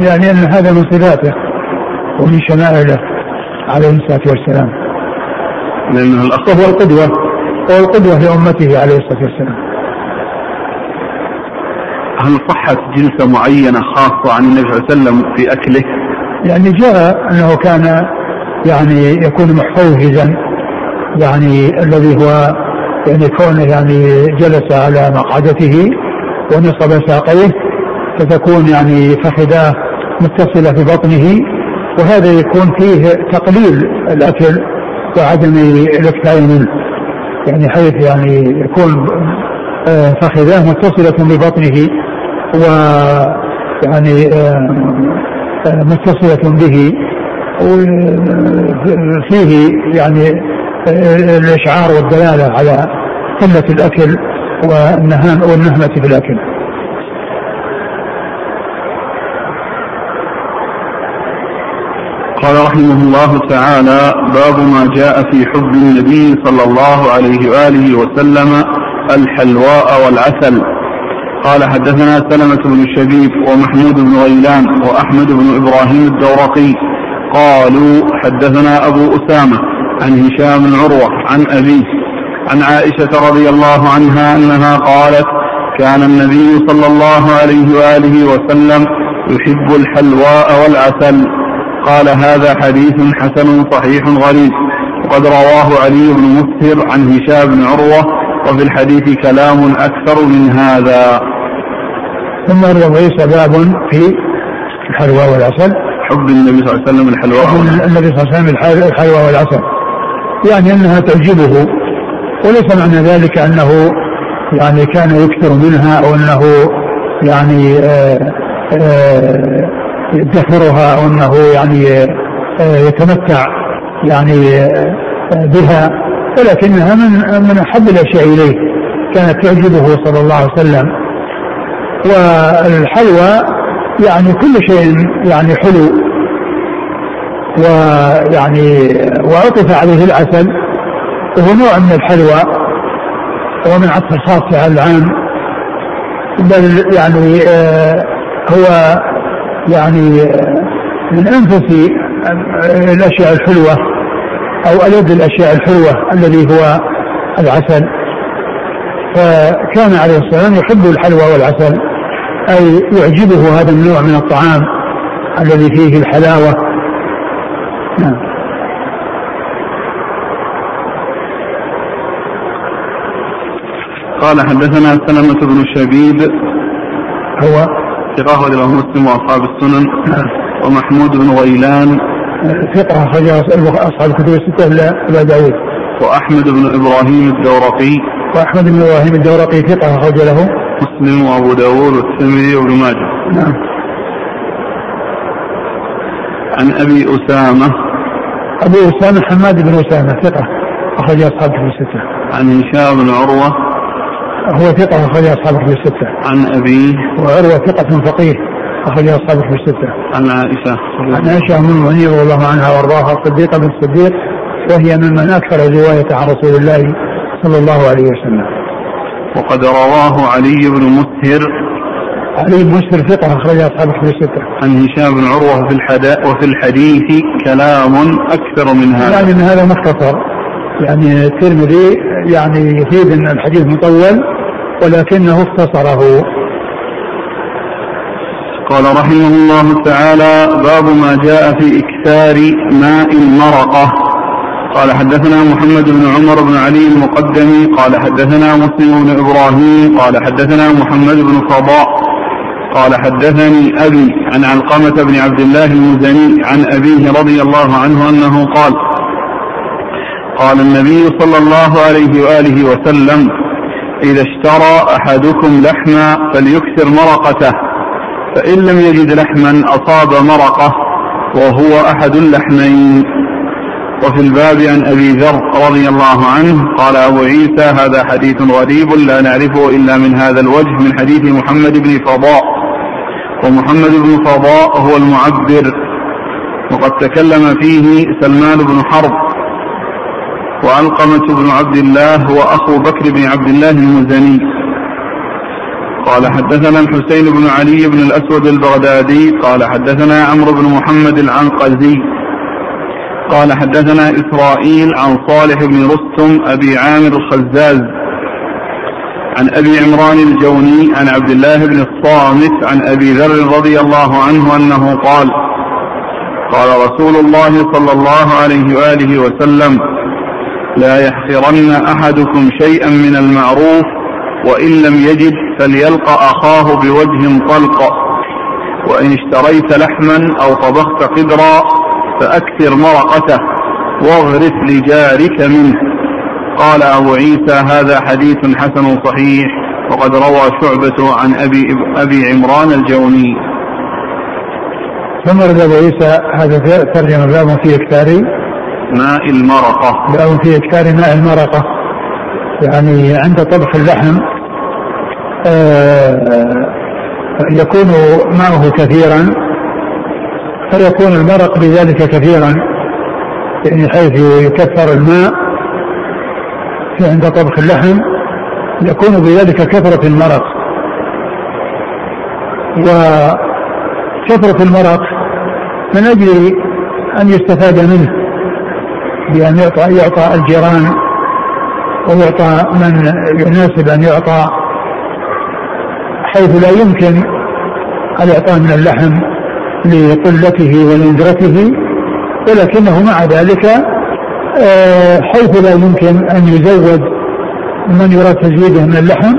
يعني أن هذا من صفاته ومن شمائله عليه الصلاة والسلام. لأنه الاخ وهو القدوة. وهو القدوة لأمته عليه الصلاة والسلام. هل صحت جنسه معينة خاصة عن النبي صلى الله عليه وسلم في أكله؟ يعني جاء أنه كان يعني يكون محفوظا يعني الذي هو يعني كونه يعني جلس على مقعدته ونصب ساقيه فتكون يعني فخذاه متصلة ببطنه وهذا يكون فيه تقليل الأكل وعدم الاكثار منه يعني حيث يعني يكون آه، فخذاه متصلة ببطنه ويعني آه، آه، متصلة به. فيه يعني آه، الإشعار والدلالة على قلة الأكل والنهام والنهمة في الأكل. قال رحمه الله تعالى باب ما جاء في حب النبي صلى الله عليه وآله وسلم الحلواء والعسل. قال حدثنا سلمة بن شبيب ومحمود بن غيلان وأحمد بن إبراهيم الدورقي قالوا حدثنا أبو أسامة عن هشام بن عروة عن أبيه عن عائشة رضي الله عنها أنها قالت كان النبي صلى الله عليه وآله وسلم يحب الحلواء والعسل. قال هذا حديث حسن صحيح غريب. وقد رواه علي بن مسهر عن هشام بن عروة وفي الحديث كلام أكثر من هذا. ثم رويس باب في الحلوى والعسل. حب النبي صلى الله عليه وسلم الحلواء النبي صلى الله عليه وسلم الحل- الحلوى والعسل. يعني أنها تعجبه وليس معنى ذلك أنه يعني كان يكثر منها أو أنه يعني آه، آه، يدخرها أو أنه يعني آه، يتمتع يعني آه، بها. ولكنها من من أحب الأشياء إليه. كانت تعجبه صلى الله عليه وسلم. والحلوى يعني كل شيء يعني حلو ويعني وعطف عليه العسل وهو نوع من الحلوى ومن عطف الخاص على العام. بل يعني آه هو يعني من أنفس الأشياء الحلوة أو الد الأشياء الحلوة الذي هو العسل. فكان عليه الصلاه والسلام يحب الحلوى والعسل. أي يعجبه هذا النوع من الطعام الذي فيه الحلاوة. نعم. قال حدثنا سلمة بن شبيب. هو؟ ثقة له مسلم وأصحاب السنن. ومحمود بن غيلان. ثقة أخرج أصحاب الكتب الستة إلا أبا داود. وأحمد بن إبراهيم الدورقي. وأحمد بن إبراهيم الدورقي ثقة أخرج له. مسلم وأبو داود والترمذي وابن ماجه. نعم. عن أبي أسامة. أبو أسامة حماد بن أسامة ثقة أخرج أصحاب الكتب الستة. عن هشام بن عروة. هو ثقة أخرج أصحاب الكتب الستة. عن أبيه وعروة ثقة فقيه أخرج أصحاب الكتب الستة. عن عائشة. عن عائشة أم المؤمنين رضي الله عنها وأرضاها الصديقة بنت الصديق وهي ممن أكثر رواية عن رسول الله صلى الله عليه وسلم. وقد رواه علي بن مسهر علي بن مسهر ثقة أخرج أصحاب الكتب الستة. عن هشام بن عروة في الحداء وفي الحديث كلام أكثر من هذا. يعني من هذا مختصر. يعني الترمذي يعني يفيد أن الحديث مطول ولكنه اختصره قال رحمه الله تعالى باب ما جاء في إكثار ماء المرقة قال حدثنا محمد بن عمر بن علي المقدمي قال حدثنا مسلم بن إبراهيم قال حدثنا محمد بن فضاء قال حدثني أبي عن علقمة بن عبد الله المزني عن أبيه رضي الله عنه أنه قال قال النبي صلى الله عليه وآله وسلم إذا اشترى أحدكم لحما فليكثر مرقته فإن لم يجد لحما أصاب مرقة وهو أحد اللحمين. وفي الباب عن أبي ذر رضي الله عنه قال أبو عيسى هذا حديث غريب لا نعرفه إلا من هذا الوجه من حديث محمد بن فضاء. ومحمد بن فضاء هو المعبر وقد تكلم فيه سلمان بن حرب وعلقمة بن عبد الله هو أخو بكر بن عبد الله المزني. قال حدثنا الحسين بن علي بن الأسود البغدادي قال حدثنا عمرو بن محمد العنقزي. قال حدثنا إسرائيل عن صالح بن رستم أبي عامر الخزاز عن أبي عمران الجوني عن عبد الله بن الصامت عن أبي ذر رضي الله عنه أنه قال قال رسول الله صلى الله عليه وآله وسلم لا يحقرن أحدكم شيئا من المعروف وإن لم يجد فليلقى أخاه بوجه طلق وإن اشتريت لحما أو طبخت قدرا فأكثر مرقته واغرف لجارك منه. قال أبو عيسى هذا حديث حسن صحيح وقد روى شعبة عن أبي, أبي عمران الجوني. ثم رد أبو عيسى هذا ترجمة باب في إكثار ماء المرقة. أو في إكثار ماء المرقة. يعني عند طبخ اللحم آه، يكون ماءه كثيرا فيكون المرق بذلك كثيرا يعني حيث يكثر الماء عند طبخ اللحم يكون بذلك كثرة المرق. وكثرة المرق من أجل أن يستفاد منه بأن يعطى, يعطى الجيران ويعطى من يناسب أن يعطى حيث لا يمكن الإعطاء من اللحم. لقلته ولندرته ولكنه مع ذلك آه، حيث لا يمكن أن يزود من يراد تزويده من اللحم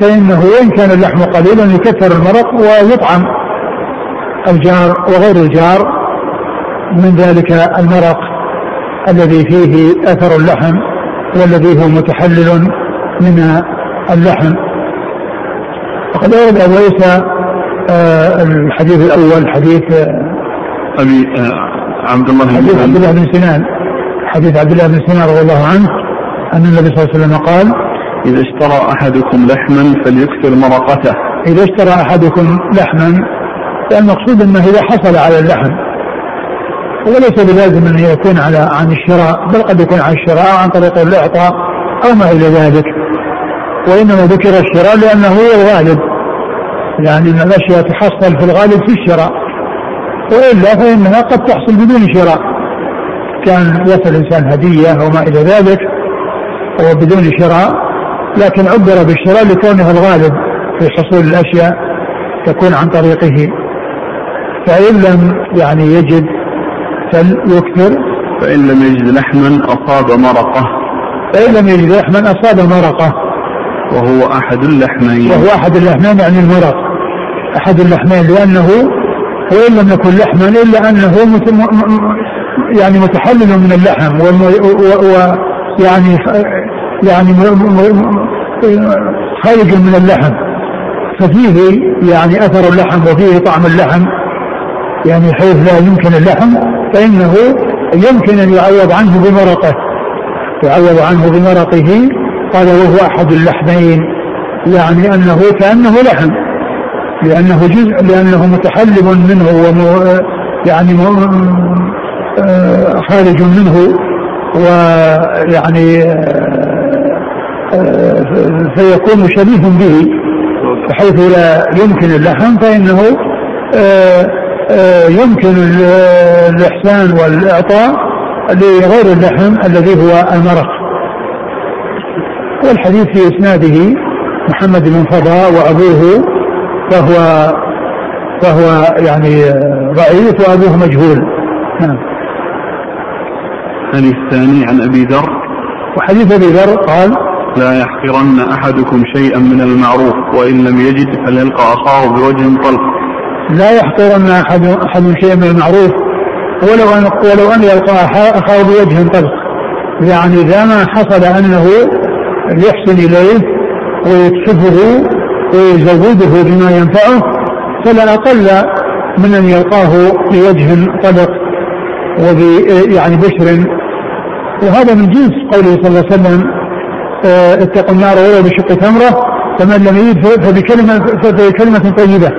فإنه وإن كان اللحم قليلا يكثر المرق ويطعم الجار وغير الجار من ذلك المرق الذي فيه أثر اللحم والذي هو متحلل من اللحم. وقد ورد أبو عيسى الحديث الأول حديث آه أبي آه عبد الله بن حديث عبد الله بن سنان. حديث عبد الله بن سنان رضي الله عنه أن النبي صلى الله عليه وسلم قال إذا اشترى أحدكم لحما فليكثر مرقته. إذا اشترى أحدكم لحما فالمقصود أنه إذا حصل على اللحم. وليس بلازم أن يكون على عن الشراء بل قد يكون عن الشراء عن طريق الإعطاء أو ما إلى ذلك. وإنما ذكر الشراء لأنه هو الغالب يعني أن الأشياء تحصل في الغالب في الشراء. وإلا فإنها قد تحصل بدون شراء. كان يصل الإنسان هدية أو ما إلى ذلك وبدون شراء لكن عبر بالشراء لكونها الغالب في حصول الأشياء تكون عن طريقه. فإن لم يعني يجد فليكثر. فإن لم يجد لحما أصاب مرقة. فإن لم يجد لحما أصاب مرقة. وهو أحد اللحمين. وهو أحد اللحمين يعني المرق أحد اللحمين لأنه وإن لم يكن لحما إلا أنه يعني متحلل من اللحم ويعني يعني خارج من اللحم. ففيه يعني أثر اللحم وفيه طعم اللحم. يعني حيث لا يمكن اللحم فإنه يمكن أن يعوض عنه بمرقه. يعوض عنه بمرقه قال وهو أحد اللحمين يعني أنه كانه لحم لأنه جزء لأنه متحلب منه يعني آه، خارج منه ويعني فيكون شبيه به بحيث لا يمكن اللحم فإنه يمكن الإحسان والإعطاء لغير اللحم الذي هو المرق والحديث في إسناده محمد بن فضاء وأبوه فهو فهو يعني ضعيف وأبوه مجهول. نعم. الحديث الثاني عن أبي ذر. وحديث أبي ذر قال لا يحقرن أحدكم شيئا من المعروف وإن لم يجد فليلقى أخاه بوجه طلق. لا يحقرن أحد أحد شيئا من المعروف ولو أن ولو أن يلقى أخاه بوجه طلق. يعني إذا ما حصل أنه يحسن إليه ويكشفه ويزوده بما ينفعه فلا أقل من أن يلقاه بوجه طلق وب يعني بشر. وهذا من جنس قوله صلى الله عليه وسلم آه، اتقوا النار ولو بشق تمرة فمن لم يجد فبكلمة فبكلمة طيبة.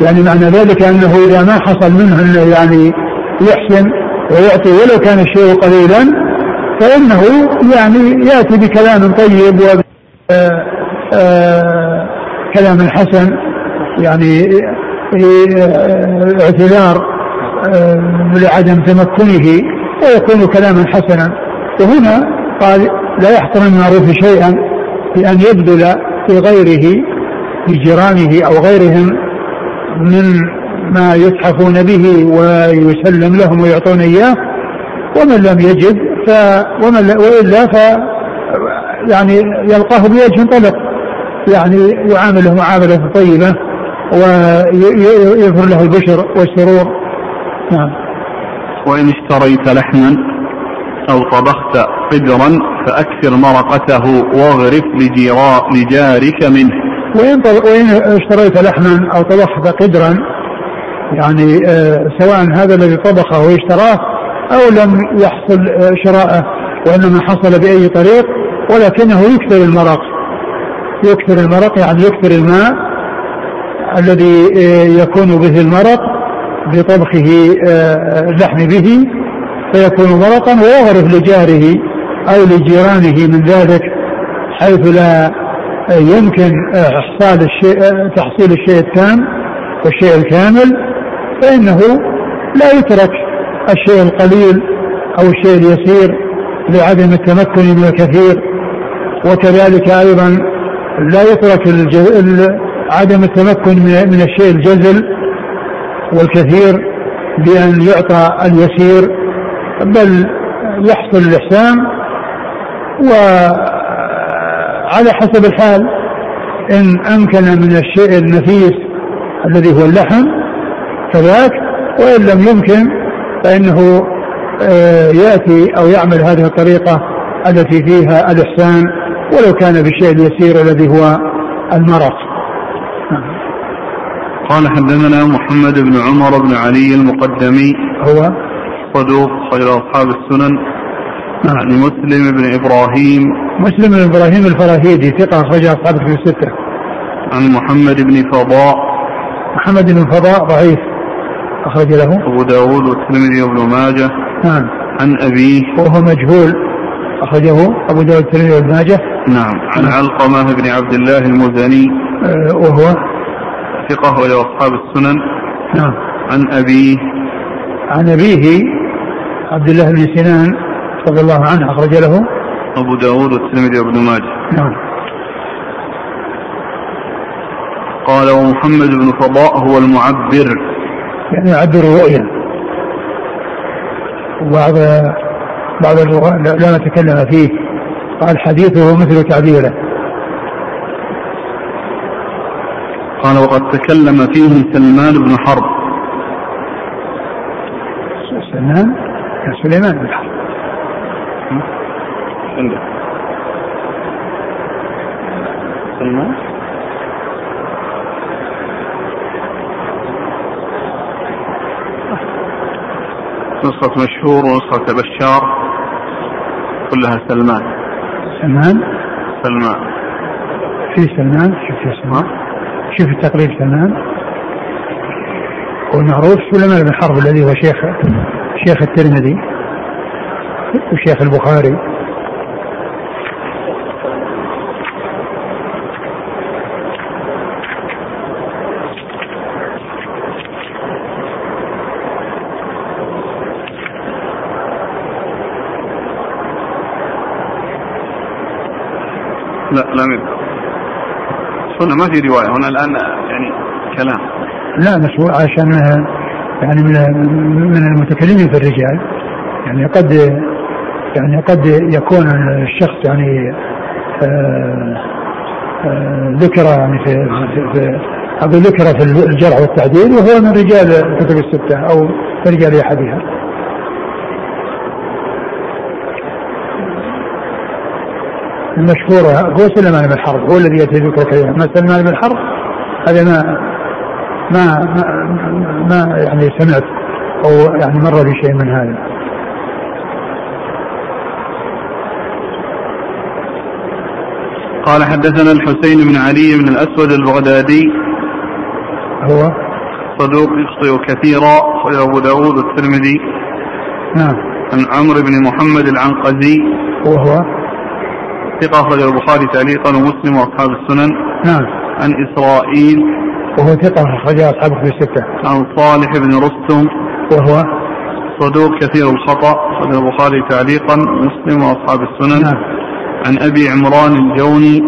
يعني معنى ذلك أنه إذا ما حصل منه أنه يعني يحسن ويعطي ولو كان الشيء قليلا فإنه يعني يأتي بكلام طيب و آه، آه، كلام حسن يعني اعتذار لعدم تمكنه ويكون كلاما حسنا. وهنا قال لا يحقر المعروف شيئا بأن يبذل في غيره في جيرانه أو غيرهم من ما يتحفون به ويسلم لهم ويعطون إياه. ومن لم يجد ف ومن وإلا ف يعني يلقاه بوجه طلق. يعني يعامله معاملة طيبة ويظهر له البشر والسرور. نعم. وإن اشتريت لحما أو طبخت قدرا فأكثر مرقته واغرف لجارك منه. وإن, وإن اشتريت لحما أو طبخت قدرا يعني آه سواء هذا الذي طبخه واشتراه أو لم يحصل شراءه وإنما حصل بأي طريق ولكنه يكثر المرق. يكثر المرق يعني يكثر الماء الذي يكون به المرق بطبخه آه، اللحم به فيكون مرقا ويغرف لجاره أو لجيرانه من ذلك حيث لا يمكن إحصال الشيء تحصيل الشيء التام والشيء الكامل فإنه لا يترك الشيء القليل أو الشيء اليسير لعدم التمكن من الكثير. وكذلك أيضا لا يترك عدم التمكن من الشيء الجزل والكثير بأن يعطى اليسير بل يحصل الإحسان. وعلى حسب الحال إن أمكن من الشيء النفيس الذي هو اللحم كذاك وإن لم يمكن فإنه آه، يأتي أو يعمل هذه الطريقة التي فيها الإحسان ولو كان بالشيء اليسير الذي هو المرق قال حدثنا محمد بن عمر بن علي المقدمي. هو؟ صدوق خير أصحاب السنن. عن مسلم بن إبراهيم. مسلم بن إبراهيم الفراهيدي ثقة أخرج أصحاب في الستة. عن محمد بن فضاء. محمد بن فضاء ضعيف. أخرج له. أبو داود والترمذي وابن ماجه. نعم. عن أبيه. وهو مجهول. أخرجه أبو داود الترمذي وابن ماجه. نعم. عن علقمة بن عبد الله المزني. آه، وهو؟ ثقة وله أصحاب السنن. نعم. عن أبيه. عن أبيه عبد الله بن سنان رضي الله عنه أخرج له. أبو داود والترمذي وابن ماجه. نعم. قال ومحمد بن فضاء هو المعبر. يعني يعبر الرؤيا وبعض بعض لا نتكلم فيه. قال حديثه مثل تعبيره. قال وقد تكلم فيه سلمان بن حرب. سلمان؟ كان سليمان بن حرب. عنده. سلمان؟ نسخة مشهور ونسخة بشار كلها سلمان. سلمان؟ سلمان. في سلمان؟ شوف في سلمان. شوف التقرير سلمان. والمعروف سليمان بن حرب الذي هو شيخ شيخ الترمذي وشيخ البخاري؟ لا لم هنا ما في رواية هنا الآن يعني كلام. لا بس عشان يعني من من المتكلمين في الرجال يعني قد يعني قد يكون الشخص يعني آه، آه، ذكر يعني في في أقول ذكر في الجرح والتعديل وهو من رجال الكتب الستة أو رجال أحدها. المشهورة. هو سليمان بن حرب هو الذي يأتي ذكر كثيرا أما سليمان بن حرب هذا ما ما ما, ما يعني سمعت أو يعني مر بي شيء من هذا. قال حدثنا الحسين بن علي بن الأسود البغدادي. هو؟ صدوق يخطئ كثيرا أبو داود الترمذي نعم. عن عمرو بن محمد العنقزي. وهو ثقة أخرج البخاري تعليقا ومسلم وأصحاب السنن. نعم. عن إسرائيل. وهو ثقة أخرج أصحاب في الستة. عن صالح بن رستم. وهو صدوق كثير الخطأ أخرج البخاري تعليقا ومسلم وأصحاب السنن. نعم. عن أبي عمران الجوني.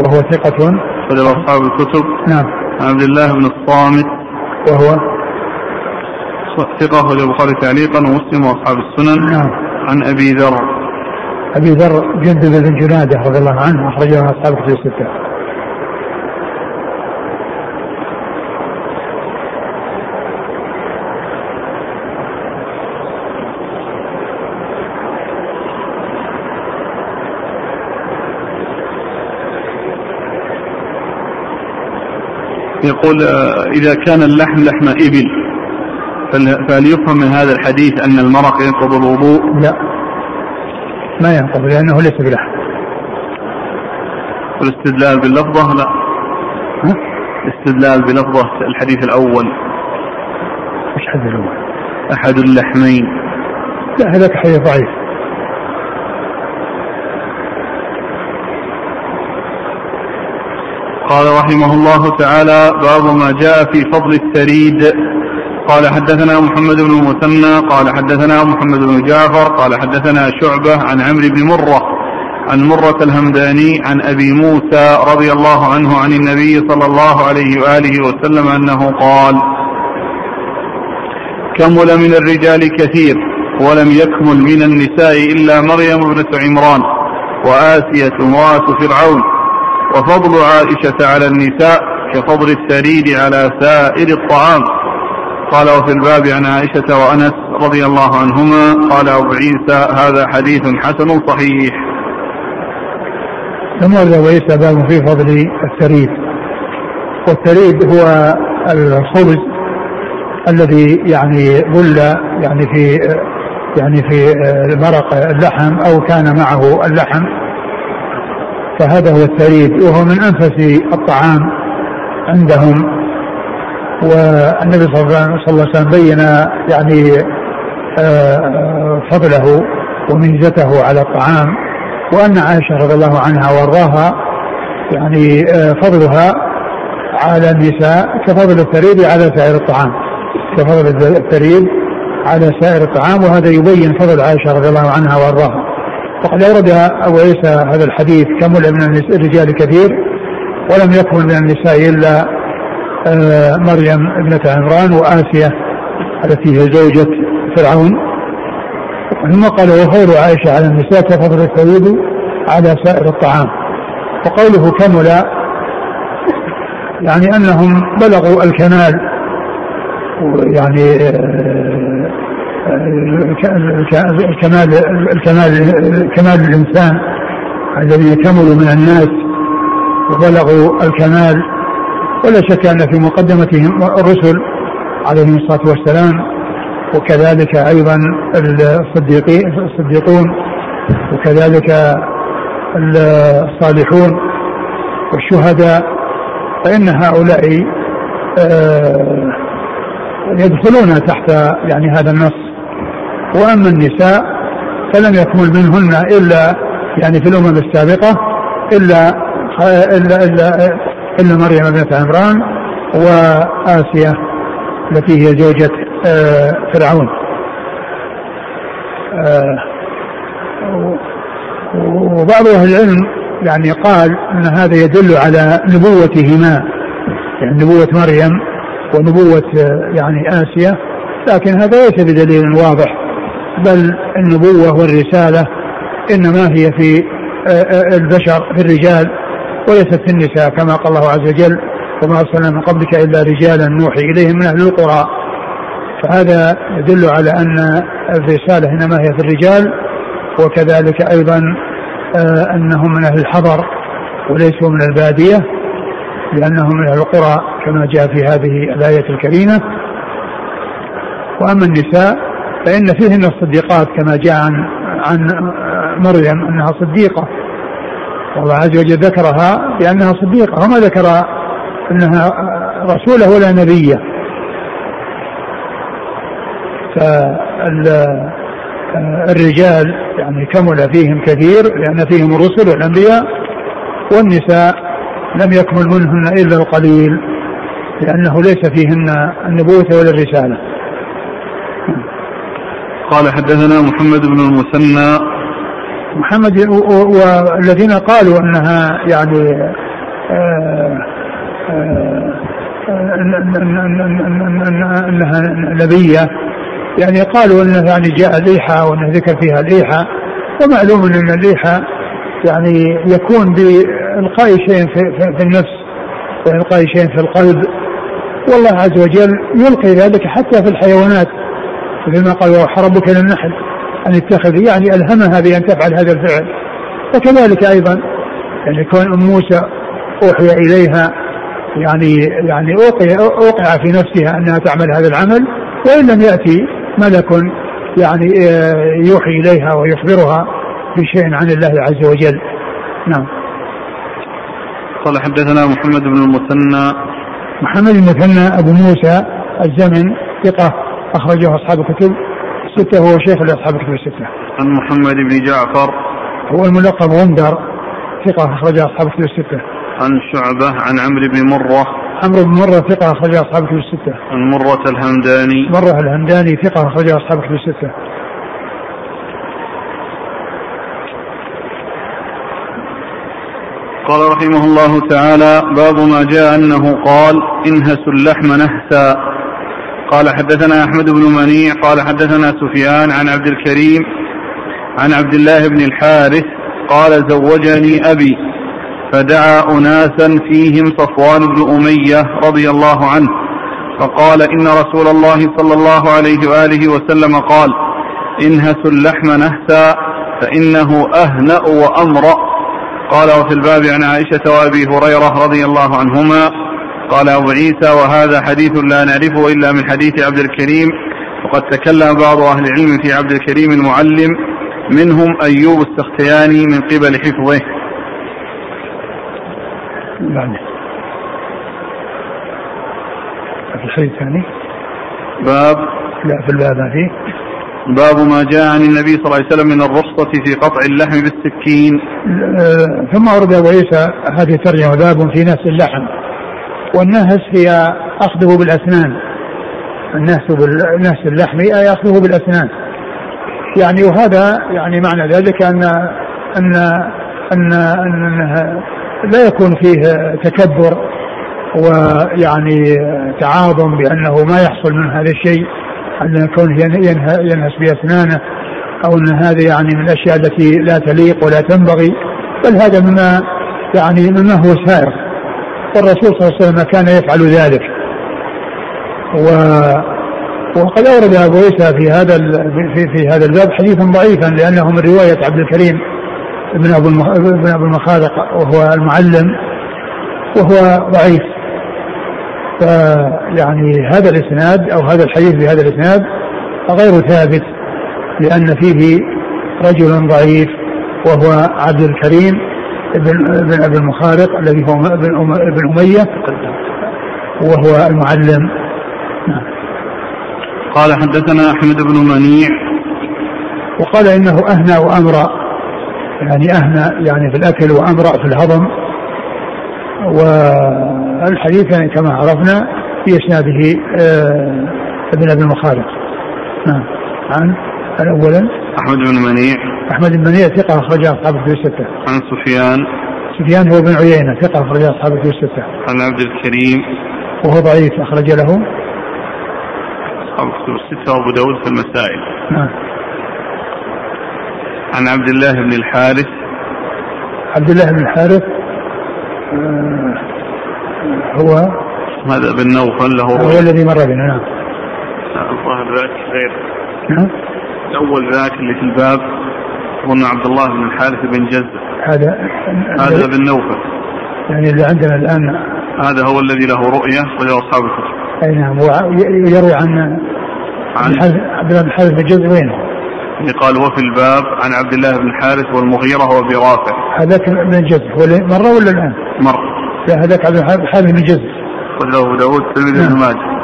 وهو ثقة. أخرج أصحاب الكتب. نعم. عن عبد الله بن الصامت. وهو ثقة أخرج البخاري تعليقا ومسلم وأصحاب السنن. نعم. عن أبي ذر. أبي ذر جندب بن جنادة رضي الله عنه أخرجه أصحاب كتب الستة يقول آه، إذا كان اللحم لحم إبل فهل يفهم من هذا الحديث أن المرق ينقض الوضوء؟ لا ما ينقض لأنه ليس بلحم. والاستدلال باللفظة لا. ها؟ الاستدلال بلفظة الحديث الأول. إيش حد الأول؟ أحد اللحمين. لا هذاك حديث ضعيف. قال رحمه الله تعالى باب ما جاء في فضل الثريد قال حدثنا محمد بن المثنى قال حدثنا محمد بن جعفر قال حدثنا شعبة عن عمرو بن مرة عن مرة الهمداني عن أبي موسى رضي الله عنه عن النبي صلى الله عليه وآله وسلم أنه قال كمل من الرجال كثير ولم يكمل من النساء إلا مريم ابنة عمران وآسية امرأة فرعون وفضل عائشة على النساء كفضل الثريد على سائر الطعام. قال وفي الباب عن عائشة وأنس رضي الله عنهما قال أبو عيسى هذا حديث حسن صحيح. ثم أبو عيسى باب في فضل الثريد. والثريد هو الخبز الذي يعني بل يعني في يعني في مرق اللحم أو كان معه اللحم. فهذا هو الثريد. وهو من أنفس الطعام عندهم. والنبي صلى الله عليه وسلم بين يعني آه، فضله وميزته على الطعام وأن عائشة رضي الله عنها وأرضاها يعني آه، فضلها على النساء كفضل الثريد على سائر الطعام كفضل الثريد على سائر الطعام وهذا يبين فضل عائشة رضي الله عنها وأرضاها. وقد أورد أبو عيسى هذا الحديث كمل من الرجال كثير ولم يكمل من النساء إلا مريم ابنة عمران وآسية التي هي زوجة فرعون. ثم قال وخير عائشة على النساء كفضل الثريد على سائر الطعام. وقوله كمل يعني أنهم بلغوا الكمال يعني آه، الكمال الكمال كمال الإنسان الذين كملوا من الناس وبلغوا الكمال. ولا شك أن في مقدمتهم الرسل عليهم الصلاة والسلام وكذلك أيضا الصديقين الصديقون وكذلك الصالحون والشهداء فإن هؤلاء آه، يدخلون تحت يعني هذا النص. وأما النساء فلم يكمل منهن إلا يعني في الأمم السابقة الا إلا إلا, إلا مريم بنت عمران وآسيا التي هي زوجة آه، فرعون. آه، وبعض أهل العلم يعني قال إن هذا يدل على نبوتهما يعني نبوة مريم ونبوة آه، يعني آسيا. لكن هذا ليس بدليل واضح بل النبوة والرسالة إنما هي في البشر في الرجال وليست في النساء كما قال الله عز وجل وما أرسلنا من قبلك إلا رجالا نوحي إليهم من أهل القرى. فهذا يدل على أن الرسالة إنما هي في الرجال وكذلك أيضا آه، أنهم من أهل الحضر وليسوا من البادية لأنهم من أهل القرى كما جاء في هذه الآية الكريمة. وأما النساء فإن فيهن الصديقات كما جاء عن عن مريم أنها صديقة. والله عز وجل ذكرها بأنها صديقة وما ذكر أنها رسولة ولا نبية. فالرجال يعني كمل فيهم كثير لأن فيهم الرسل والأنبياء والنساء لم يكمل منهن إلا القليل لأنه ليس فيهن النبوة ولا الرسالة. قال حدثنا محمد بن المثنى محمد والذين قالوا أنها يعني أنها نبية. يعني قالوا انه يعني جاء الإيحاء وانه ذكر فيها الإيحاء ومعلوم أن الإيحاء يعني يكون بإلقاء شيء في, النفس وإلقاء شيء في القلب. والله عز وجل يلقي ذلك حتى في الحيوانات مثل ما قال وأوحى ربك للنحل أن اتخذ يعني ألهمها بأن تفعل هذا الفعل. وكذلك أيضا يعني كون أم موسى أوحي إليها يعني يعني أوقع, أوقع في نفسها أنها تعمل هذا العمل وإن لم يأتي ملك يعني يوحي إليها ويخبرها بشيء عن الله عز وجل. نعم. قال حدثنا محمد بن المثنى. محمد المثنى أبو موسى الزمن ثقة أخرجه أصحاب الكتب. الستة وهو شيخ لأصحاب الكتب الستة. عن محمد بن جعفر هو الملقب غندر ثقة أخرجه أصحاب الكتب الستة. عن شعبة عن عمرو بن مرة عمرو بن مرة ثقة أخرجه أصحاب الكتب الستة. عن مرة الهمداني مرة الهمداني ثقة أخرجه أصحاب الكتب الستة. قال رحمه الله تعالى باب ما جاء أنه قال انهسوا اللحم نهسا قال حدثنا أحمد بن منيع قال حدثنا سفيان عن عبد الكريم عن عبد الله بن الحارث قال زوجني أبي فدعا أناسا فيهم صفوان بن أمية رضي الله عنه فقال إن رسول الله صلى الله عليه وآله وسلم قال انهسوا اللحم نهسا فإنه أهنأ وأمرأ قال وفي الباب عن عائشة وأبي هريرة رضي الله عنهما قال أبو عيسى وهذا حديث لا نعرفه إلا من حديث عبد الكريم وقد تكلم بعض أهل العلم في عبد الكريم المعلم منهم أيوب السختياني من قبل حفظه. في الحديث الثاني؟ باب؟ لا في الباب ما فيه. باب ما جاء عن النبي صلى الله عليه وسلم من الرخصة في قطع اللحم بالسكين. ثم ورد أبو عيسى هذه الترجمة باب في نهس اللحم. والنهس هي أخذه بالأسنان. النهس بالنهس اللحم أي أخذه بالأسنان. يعني وهذا يعني معنى ذلك أن أن أن, أن لا يكون فيه تكبر ويعني تعاظم بأنه ما يحصل من هذا الشيء أن كونه ينهس بأسنانه أو أن هذا يعني من الأشياء التي لا تليق ولا تنبغي. بل هذا مما يعني مما هو سائر. والرسول صلى الله عليه وسلم كان يفعل ذلك. و وقد أورد أبو عيسى في هذا في, في هذا الباب حديثا ضعيفا لأنه من رواية عبد الكريم بن أبو بن أبو المخارق وهو المعلم وهو ضعيف. فيعني هذا الإسناد أو هذا الحديث بهذا الإسناد غير ثابت لأن فيه رجل ضعيف وهو عبد الكريم بن ابن ابي المخارق الذي هو ابن ابن أمية وهو المعلم. نعم. قال حدثنا أحمد بن منيع. وقال إنه أهنى وأمرأ. يعني أهنى يعني في الأكل وأمرأ في الهضم. والحديث يعني كما عرفنا في إسناده آه، ابن أبي المخالف نعم. عن؟ أولا أحمد بن منيع. أحمد بن منيع ثقة أخرج أصحاب الكتب الستة. عن سفيان. سفيان هو بن عيينة ثقة أخرج أصحاب الكتب الستة. عن عبد الكريم. وهو ضعيف أخرج له. أصحاب الكتب الستة وأبو داود في المسائل. نعم. عن عبد الله بن الحارث. عبد الله بن الحارث آه، هو؟ هذا بن نوفل له هو الذي مر بنا نعم. الظاهر ذاك غير. نعم. الأول ذاك اللي في الباب هو عبد الله بن الحارث بن جز هذا هذا بن نوفل. يعني اللي عندنا الآن هذا هو الذي له رؤية وله أصحاب الكتب. أي نعم ويروي عن عن عبد الله بن الحارث بن جز وين؟ قال وفي الباب عن عبد الله بن حارث والمغيرة وابي رافع هذاك من الجزء مرة ولا الآن؟ مرة لا هذاك عبد الحارث بن الجزء له أبو داود تلميذ ابن نعم. ماجه.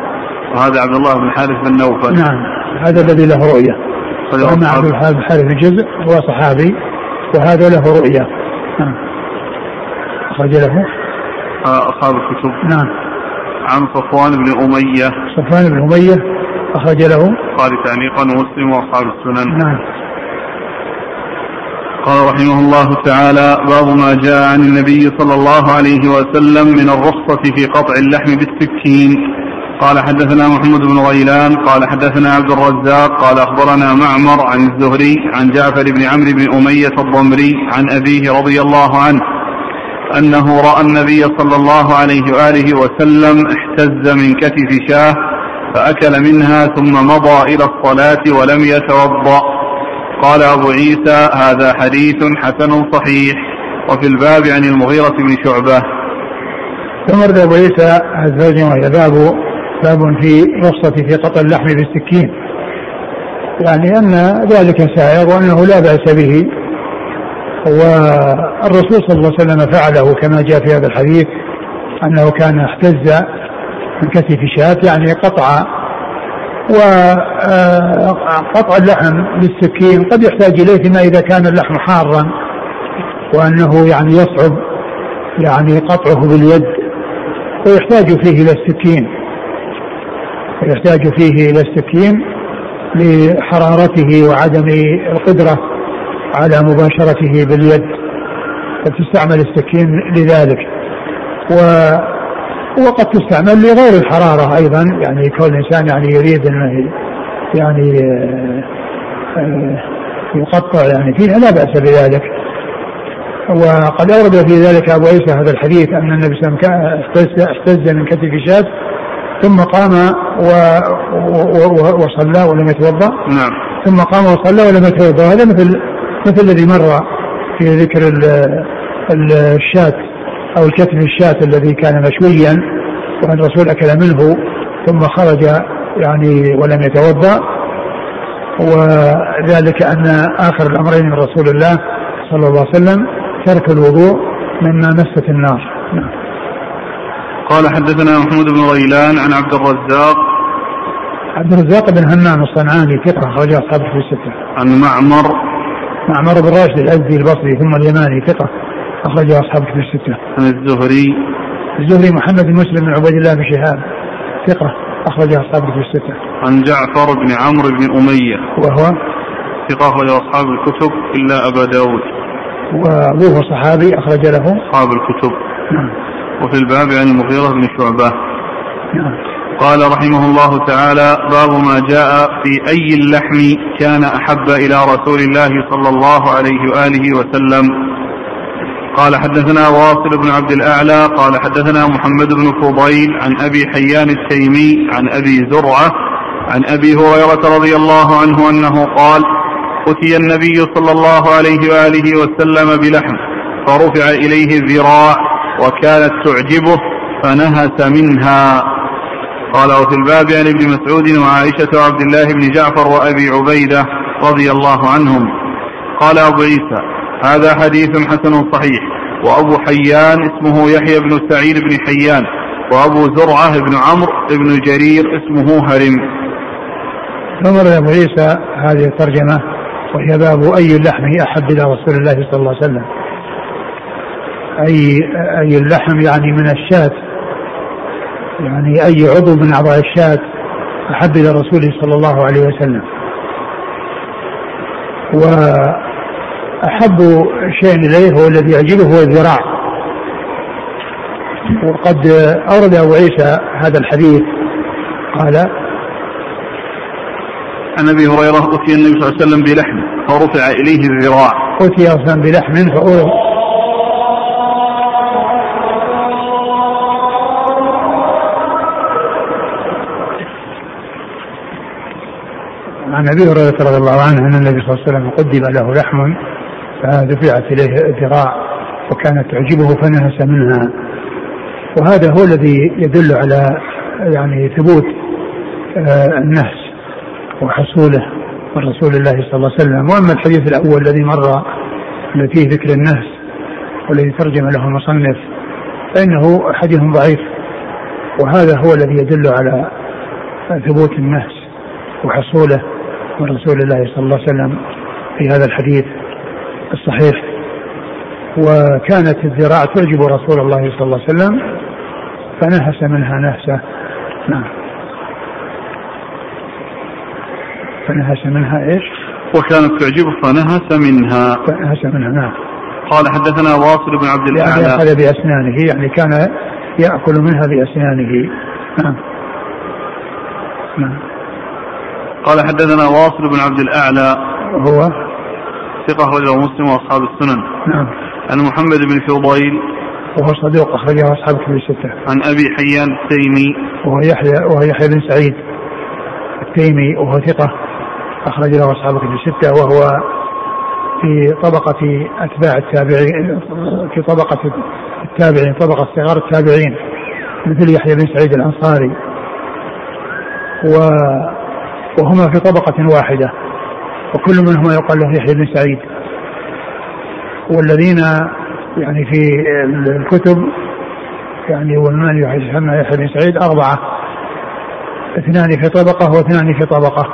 وهذا عبد الله بن حارث بن نوفل. نعم هذا الذي له رؤية. وأما عبد الحارث بن حارث بن جزء هو صحابي وهذا له رؤية نعم. أخرج له. أصحاب الكتب. نعم. عن صفوان بن أمية. صفوان بن أمية أخرج له. قال تعليقا ومسلم وأصحاب السنن. نعم. قال رحمه الله تعالى باب ما جاء عن النبي صلى الله عليه وسلم من الرخصة في قطع اللحم بالسكين. قال حدثنا محمد بن غيلان قال حدثنا عبد الرزاق قال أخبرنا معمر عن الزهري عن جعفر بن عمرو بن أمية الضمري عن أبيه رضي الله عنه أنه رأى النبي صلى الله عليه وآله وسلم احتز من كتف شاه فأكل منها ثم مضى إلى الصلاة ولم يتوضأ. قال أبو عيسى هذا حديث حسن صحيح وفي الباب عن المغيرة بن شعبة. ثم أبو عيسى الزوج وهي باب باب في رخصة في قطع اللحم بالسكين. يعني أن ذلك سائغ وأنه لا بأس به. والرسول صلى الله عليه وسلم فعله كما جاء في هذا الحديث أنه كان احتز من كتف شاة يعني قطع وقطع اللحم بالسكين قد يحتاج إليه فيما إذا كان اللحم حارا وأنه يعني يصعب يعني قطعه باليد ويحتاج فيه إلى السكين. ويحتاج فيه إلى السكين لحرارته وعدم القدرة على مباشرته باليد فتستعمل السكين لذلك. و وقد تستعمل لغير الحرارة أيضا يعني كون الإنسان يعني يريد أنه يعني آه، يقطع يعني فيها لا بأس بذلك. وقد أورد في ذلك أبو عيسى هذا الحديث أن النبي صلى الله عليه وسلم احتز من كتف شاة ثم قام و وصلى ولم يتوضأ. نعم. ثم قام وصلى ولم يتوضأ. هذا مثل مثل الذي مر في ذكر الشاة أو الكتف الشاة الذي كان مشويا وأن الرسول أكل منه ثم خرج يعني ولم يتوضأ. وذلك أن آخر الأمرين من رسول الله صلى الله عليه وسلم ترك الوضوء مما مست النار. نعم. قال حدثنا محمود بن غيلان عن عبد الرزاق عبد الرزاق بن همام الصنعاني ثقة أخرجه أصحاب في الستة. عن معمر. معمر بن راشد الأزدي البصري ثم اليماني ثقة أخرجه أصحاب في الستة. عن الزهري. الزهري محمد بن مسلم بن عبيد الله بن شهاب ثقة أخرجه أصحاب في الستة. عن جعفر بن عمرو بن أمية وهو؟ ثقة أخرج أصحاب الكتب إلا أبا داود. وأبوه صحابي أخرج له. أصحاب الكتب. نعم. وفي الباب عن المغيرة بن شعبة. قال رحمه الله تعالى باب ما جاء في أي اللحم كان أحب إلى رسول الله صلى الله عليه وآله وسلم. قال حدثنا واصل بن عبد الأعلى قال حدثنا محمد بن فضيل عن أبي حيان التيمي عن أبي زرعة عن أبي هريرة رضي الله عنه أنه قال أتي النبي صلى الله عليه وآله وسلم بلحم فرفع إليه الذراع وكانت تعجبه فنهس منها. قال وفي الباب عن ابن مسعود وعائشة وعبد الله بن جعفر وأبي عبيدة رضي الله عنهم. قال أبو عيسى هذا حديث حسن صحيح. وأبو حيان اسمه يحيى بن سعيد بن حيان. وأبو زرعة بن عمرو بن جرير اسمه هرم. ثم أبو عيسى هذه الترجمة وهي باب أي اللحم أحب إلى رسول الله صلى الله عليه وسلم. أي أي اللحم يعني من الشاة. يعني أي عضو من أعضاء الشاة. أحب إلى رسوله صلى الله عليه وسلم. وأحب شيء إليه هو الذي يعجبه هو الذراع. وقد أورد أبو عيسى هذا الحديث. قال عن أبي هريرة اتي النبي صلى الله عليه وسلم بلحم فرفع إليه الذراع. أتي أصلا بلحم عن أبي هريرة رضي الله عنه أن النبي صلى الله عليه وسلم قدم له لحم فدفعت إليه الذراع وكانت تعجبه فنهس منها. وهذا هو الذي يدل على يعني ثبوت آه، النهس وحصوله من رسول الله صلى الله عليه وسلم. وأما الحديث الأول الذي مر الذي فيه ذكر النهس والذي ترجم له المصنف فإنه حديث ضعيف. وهذا هو الذي يدل على ثبوت النهس وحصوله. من رسول الله صلى الله عليه وسلم في هذا الحديث الصحيح. وكانت الذراع تعجب رسول الله صلى الله عليه وسلم فنهس منها نهسة. نعم. فنهس منها إيش؟ وكانت تعجبه فنهس منها. فنهس منها نعم. قال حدثنا واصل بن عبد يعني الأعلى. اخذ بأسنانه يعني كان يأكل منها بأسنانه. نعم. نعم. قال حدثنا واصل بن عبد الأعلى. هو ثقة رجل مسلم وأصحاب السنن. نعم. عن محمد بن فضيل. وهو صدوق أخرجه أصحاب كتب الستة. عن أبي حيان التيمي. وهو يحيى وهو يحيى بن سعيد التيمي وهو ثقة اخرج له أصحاب كتب الستة وهو في طبقة أتباع التابعين في طبقة التابعين طبقة صغار التابعين مثل يحيى بن سعيد الأنصاري. و وهما في طبقة واحدة وكل منهما يقال له يحيى بن سعيد. والذين يعني في الكتب يعني والمال يسمى يحيى بن سعيد أربعة. اثنان في طبقة واثنان في طبقة.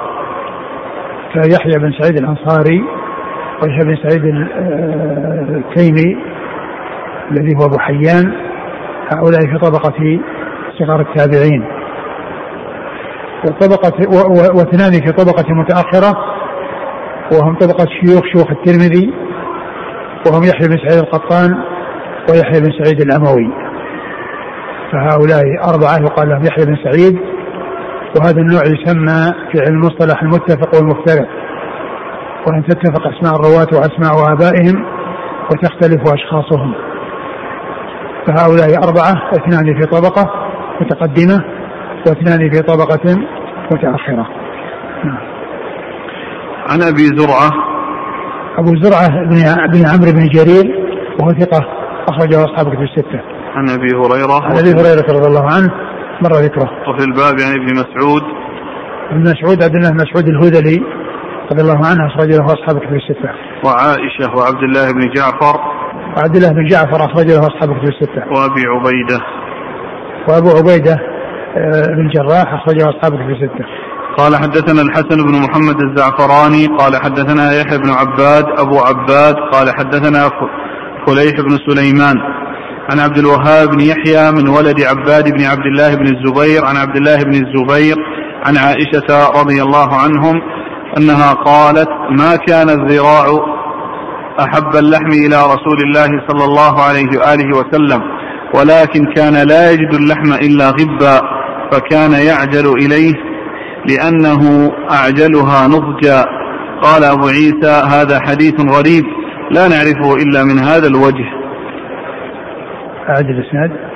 فيحيى بن سعيد الأنصاري ويحيى بن سعيد ال- التيمي الذي هو أبو حيان. هؤلاء في طبقة صغار التابعين. وطبقة واثنان في طبقة متأخرة وهم طبقة شيوخ شيوخ الترمذي وهم يحيى بن سعيد القطان ويحيى بن سعيد الأموي فهؤلاء أربعة يقال لهم يحيى بن سعيد وهذا النوع يسمى في علم المصطلح المتفق والمختلف وأن تتفق أسماء الرواة وأسماء آبائهم وتختلف أشخاصهم. فهؤلاء أربعة اثنان في طبقة متقدمة واثنان في طبقة متأخرة. عن أبي زرعة. أبو زرعة بن بن عمرو بن جرير وهو ثقة أخرجه أصحاب الكتب الستة. عن أبي هريرة. عن أبي هريرة رضي الله عنه مر ذكره. وفي الباب عن ابن مسعود. ابن مسعود عبد الله بن مسعود الهذلي رضي الله عنه أخرج له أصحاب الكتب الستة. وعائشة وعبد الله بن جعفر. وعبد الله بن جعفر أخرج له أصحاب الكتب الستة. وأبي عبيدة. وأبو عبيدة بن الجراح أخرجه أصحاب الكتب الستة قال حدثنا الحسن بن محمد الزعفراني قال حدثنا يحيى بن عباد أبو عباد قال حدثنا فليح بن سليمان. عن عبد الوهاب بن يحيى من ولد عباد بن عبد الله بن الزبير عن عبد الله بن الزبير عن عائشة رضي الله عنهم أنها قالت ما كان الذراع أحب اللحم إلى رسول الله صلى الله عليه وآله وسلم ولكن كان لا يجد اللحم إلا غبا فكان يعجل إليه لأنه أعجلها نضجا. قال أبو عيسى هذا حديث غريب لا نعرفه إلا من هذا الوجه. أعد الإسناد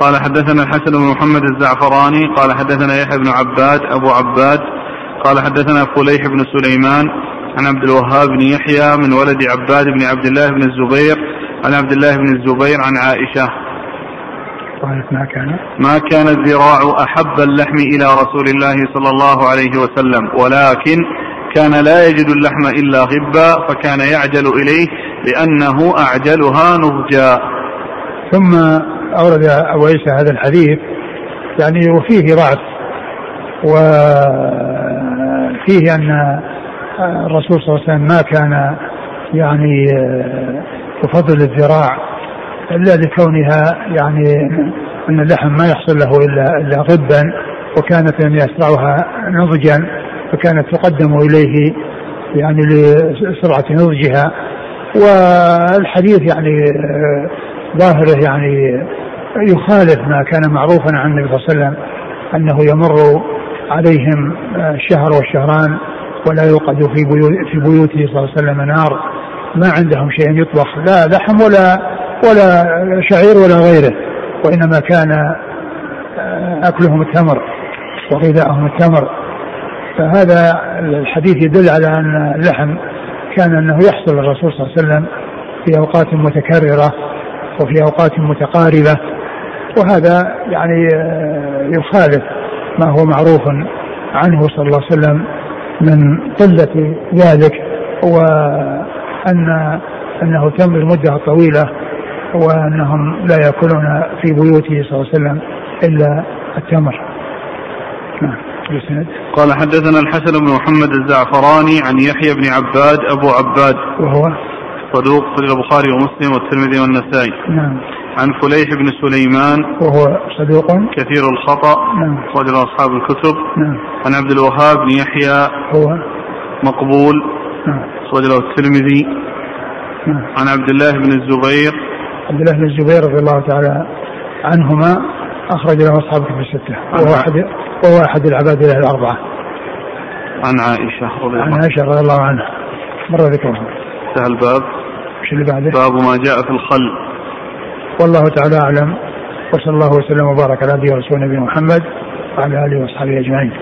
قال حدثنا الحسن بن محمد الزعفراني قال حدثنا يحيى بن عباد أبو عباد قال حدثنا فليح بن سليمان عن عبد الوهاب بن يحيى من ولد عباد بن عبد الله بن الزبير عن عبد الله بن الزبير عن عائشة. قالت ما كان؟ ما كان الذراع أحب اللحم إلى رسول الله صلى الله عليه وسلم ولكن كان لا يجد اللحم إلا غبا فكان يعجل إليه لأنه أعجلها نضجا. ثم أورد أبو عيسى هذا الحديث يعني وفيه ضعف وفيه أن الرسول صلى الله عليه وسلم ما كان يعني يفضل الذراع إلا لكونها يعني أن اللحم ما يحصل له إلا إلا غبا وكانت لم يسرعها نضجا فكانت تقدم إليه يعني لسرعة نضجها. والحديث يعني ظاهره يعني يخالف ما كان معروفا عن النبي صلى الله عليه وسلم أنه يمر عليهم الشهر والشهران ولا يوقد في بيوت في بيوته صلى الله عليه وسلم نار ما عندهم شيء يطبخ لا لحم ولا ولا شعير ولا غيره وإنما كان أكلهم التمر وغذاءهم التمر. فهذا الحديث يدل على أن اللحم كان أنه يحصل للرسول صلى الله عليه وسلم في أوقات متكررة وفي أوقات متقاربة وهذا يعني يخالف ما هو معروف عنه صلى الله عليه وسلم من قلة ذلك وأن أنه تم المدة الطويلة وأنهم لا يأكلون في بيوته صلى الله عليه وسلم إلا التمر. نعم. قال حدثنا الحسن بن محمد الزعفراني عن يحيى بن عباد أبو عباد. وهو؟ صدوق في البخاري ومسلم والترمذي والنسائي. نعم. عن فليح بن سليمان. وهو صدوق؟ كثير الخطأ. نعم. رجل أصحاب الكتب. نعم. عن عبد الوهاب بن يحيى. هو؟ مقبول. نعم. رجل الترمذي. نعم. عن عبد الله بن الزبير. عبد الله بن الزبير رضي الله تعالى عنهما أخرج له أصحاب الكتب الستة. وهو أحد وهو أحد العباد له الأربعة. عن عائشة رضي الله عن عائشة رضي الله عنها. مر ذكرها انتهى الباب. وش اللي بعده؟ باب ما جاء في الخل. والله تعالى أعلم. وصلى الله وسلم وبارك على نبينا ورسول نبينا محمد وعلى آله وأصحابه أجمعين.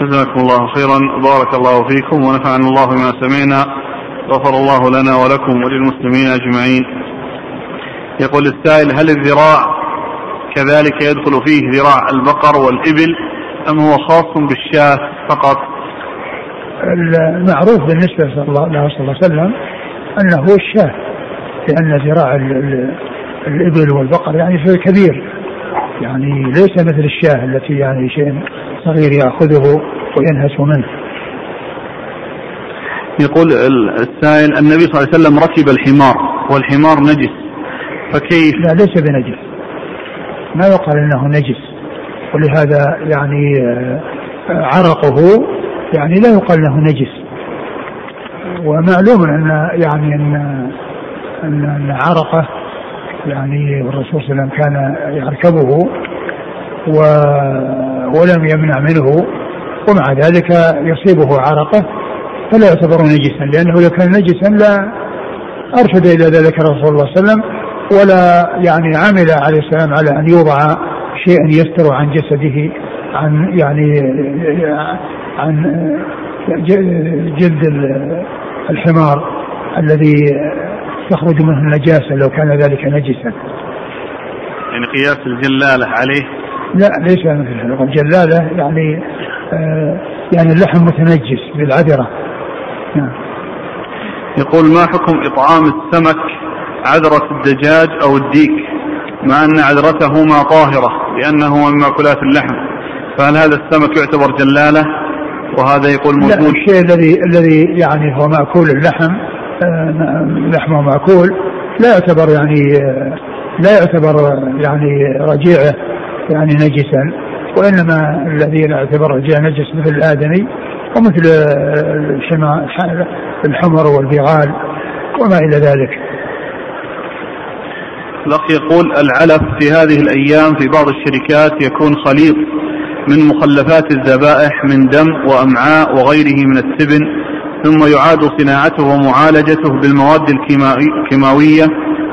جزاكم الله خيرا. بارك الله فيكم ونفعنا الله بما سمعنا. غفر الله لنا ولكم وللمسلمين أجمعين. يقول السائل هل الذراع كذلك يدخل فيه ذراع البقر والإبل أم هو خاص بالشاة فقط؟ المعروف بالنسبة صلى الله عليه وسلم أنه هو الشاة لأن ذراع الإبل والبقر يعني شيء كبير. يعني ليس مثل الشاة التي يعني شيء صغير يأخذه وينهس منه. يقول السائل النبي صلى الله عليه وسلم ركب الحمار والحمار نجس. فكيف؟ لا ليس بنجس. ما يقال إنه نجس. ولهذا يعني عرقه يعني لا يقال له نجس. ومعلوم أن يعني أن أن عرقه يعني الرسول صلى الله عليه وسلم كان يركبه و ولم يمنع منه. ومع ذلك يصيبه عرقه فلا يعتبر نجسا. لأنه لو كان نجسا لا أرشد إلى ذلك الرسول صلى الله عليه وسلم. ولا يعني عمل عليه السلام على أن يوضع شيئا يستر عن جسده عن يعني عن جلد الحمار الذي تخرج منه النجاسة لو كان ذلك نجسا. يعني قياس الجلالة عليه؟ لا ليس مثل الجلاله يعني آه يعني اللحم متنجس بالعذرة. نعم. يقول ما حكم إطعام السمك عذرة الدجاج أو الديك مع أن عذرتهما طاهرة لأنه من مأكولات اللحم. فهل هذا السمك يعتبر جلالة؟ وهذا يقول موجود. لا الشيء الذي الذي يعني هو مأكول اللحم آه، لحمه مأكول لا يعتبر يعني آه، لا يعتبر يعني رجيعه يعني نجسا. وإنما الذي يعتبر رجيع نجس مثل الآدمي ومثل الحمر والبغال وما إلى ذلك. الأخ يقول العلف في هذه الأيام في بعض الشركات يكون خليط من مخلفات الذبائح من دم وأمعاء وغيره من السبن ثم يعاد صناعته ومعالجته بالمواد الكيماوية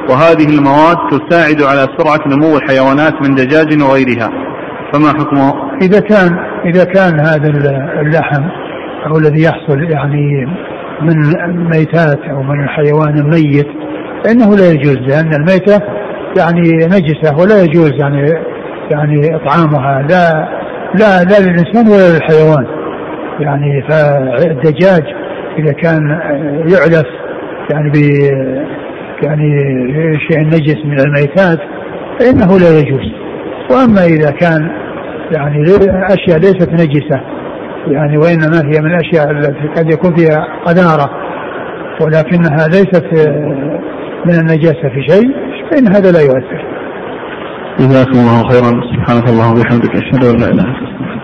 وهذه المواد تساعد على سرعة نمو الحيوانات من دجاج وغيرها فما حكمه؟ إذا كان إذا كان هذا اللحم أو الذي يحصل يعني من ميتات أو من الحيوان الميت فإنه لا يجوز لأن الميتة يعني نجسة ولا يجوز يعني يعني إطعامها لا لا لا للإنسان ولا للحيوان. يعني فالدجاج إذا كان يعلف يعني ب يعني شيء نجس من الميتات فإنه لا يجوز. وأما إذا كان يعني أشياء ليست نجسة يعني وإنما هي من الأشياء التي قد يكون فيها قذارة ولكنها ليست من النجاسة في شيء فإن هذا لا يؤثر. جزاكم الله خيرا. سبحانك اللهم وبحمدك أشهد أن لا إله إلا أنت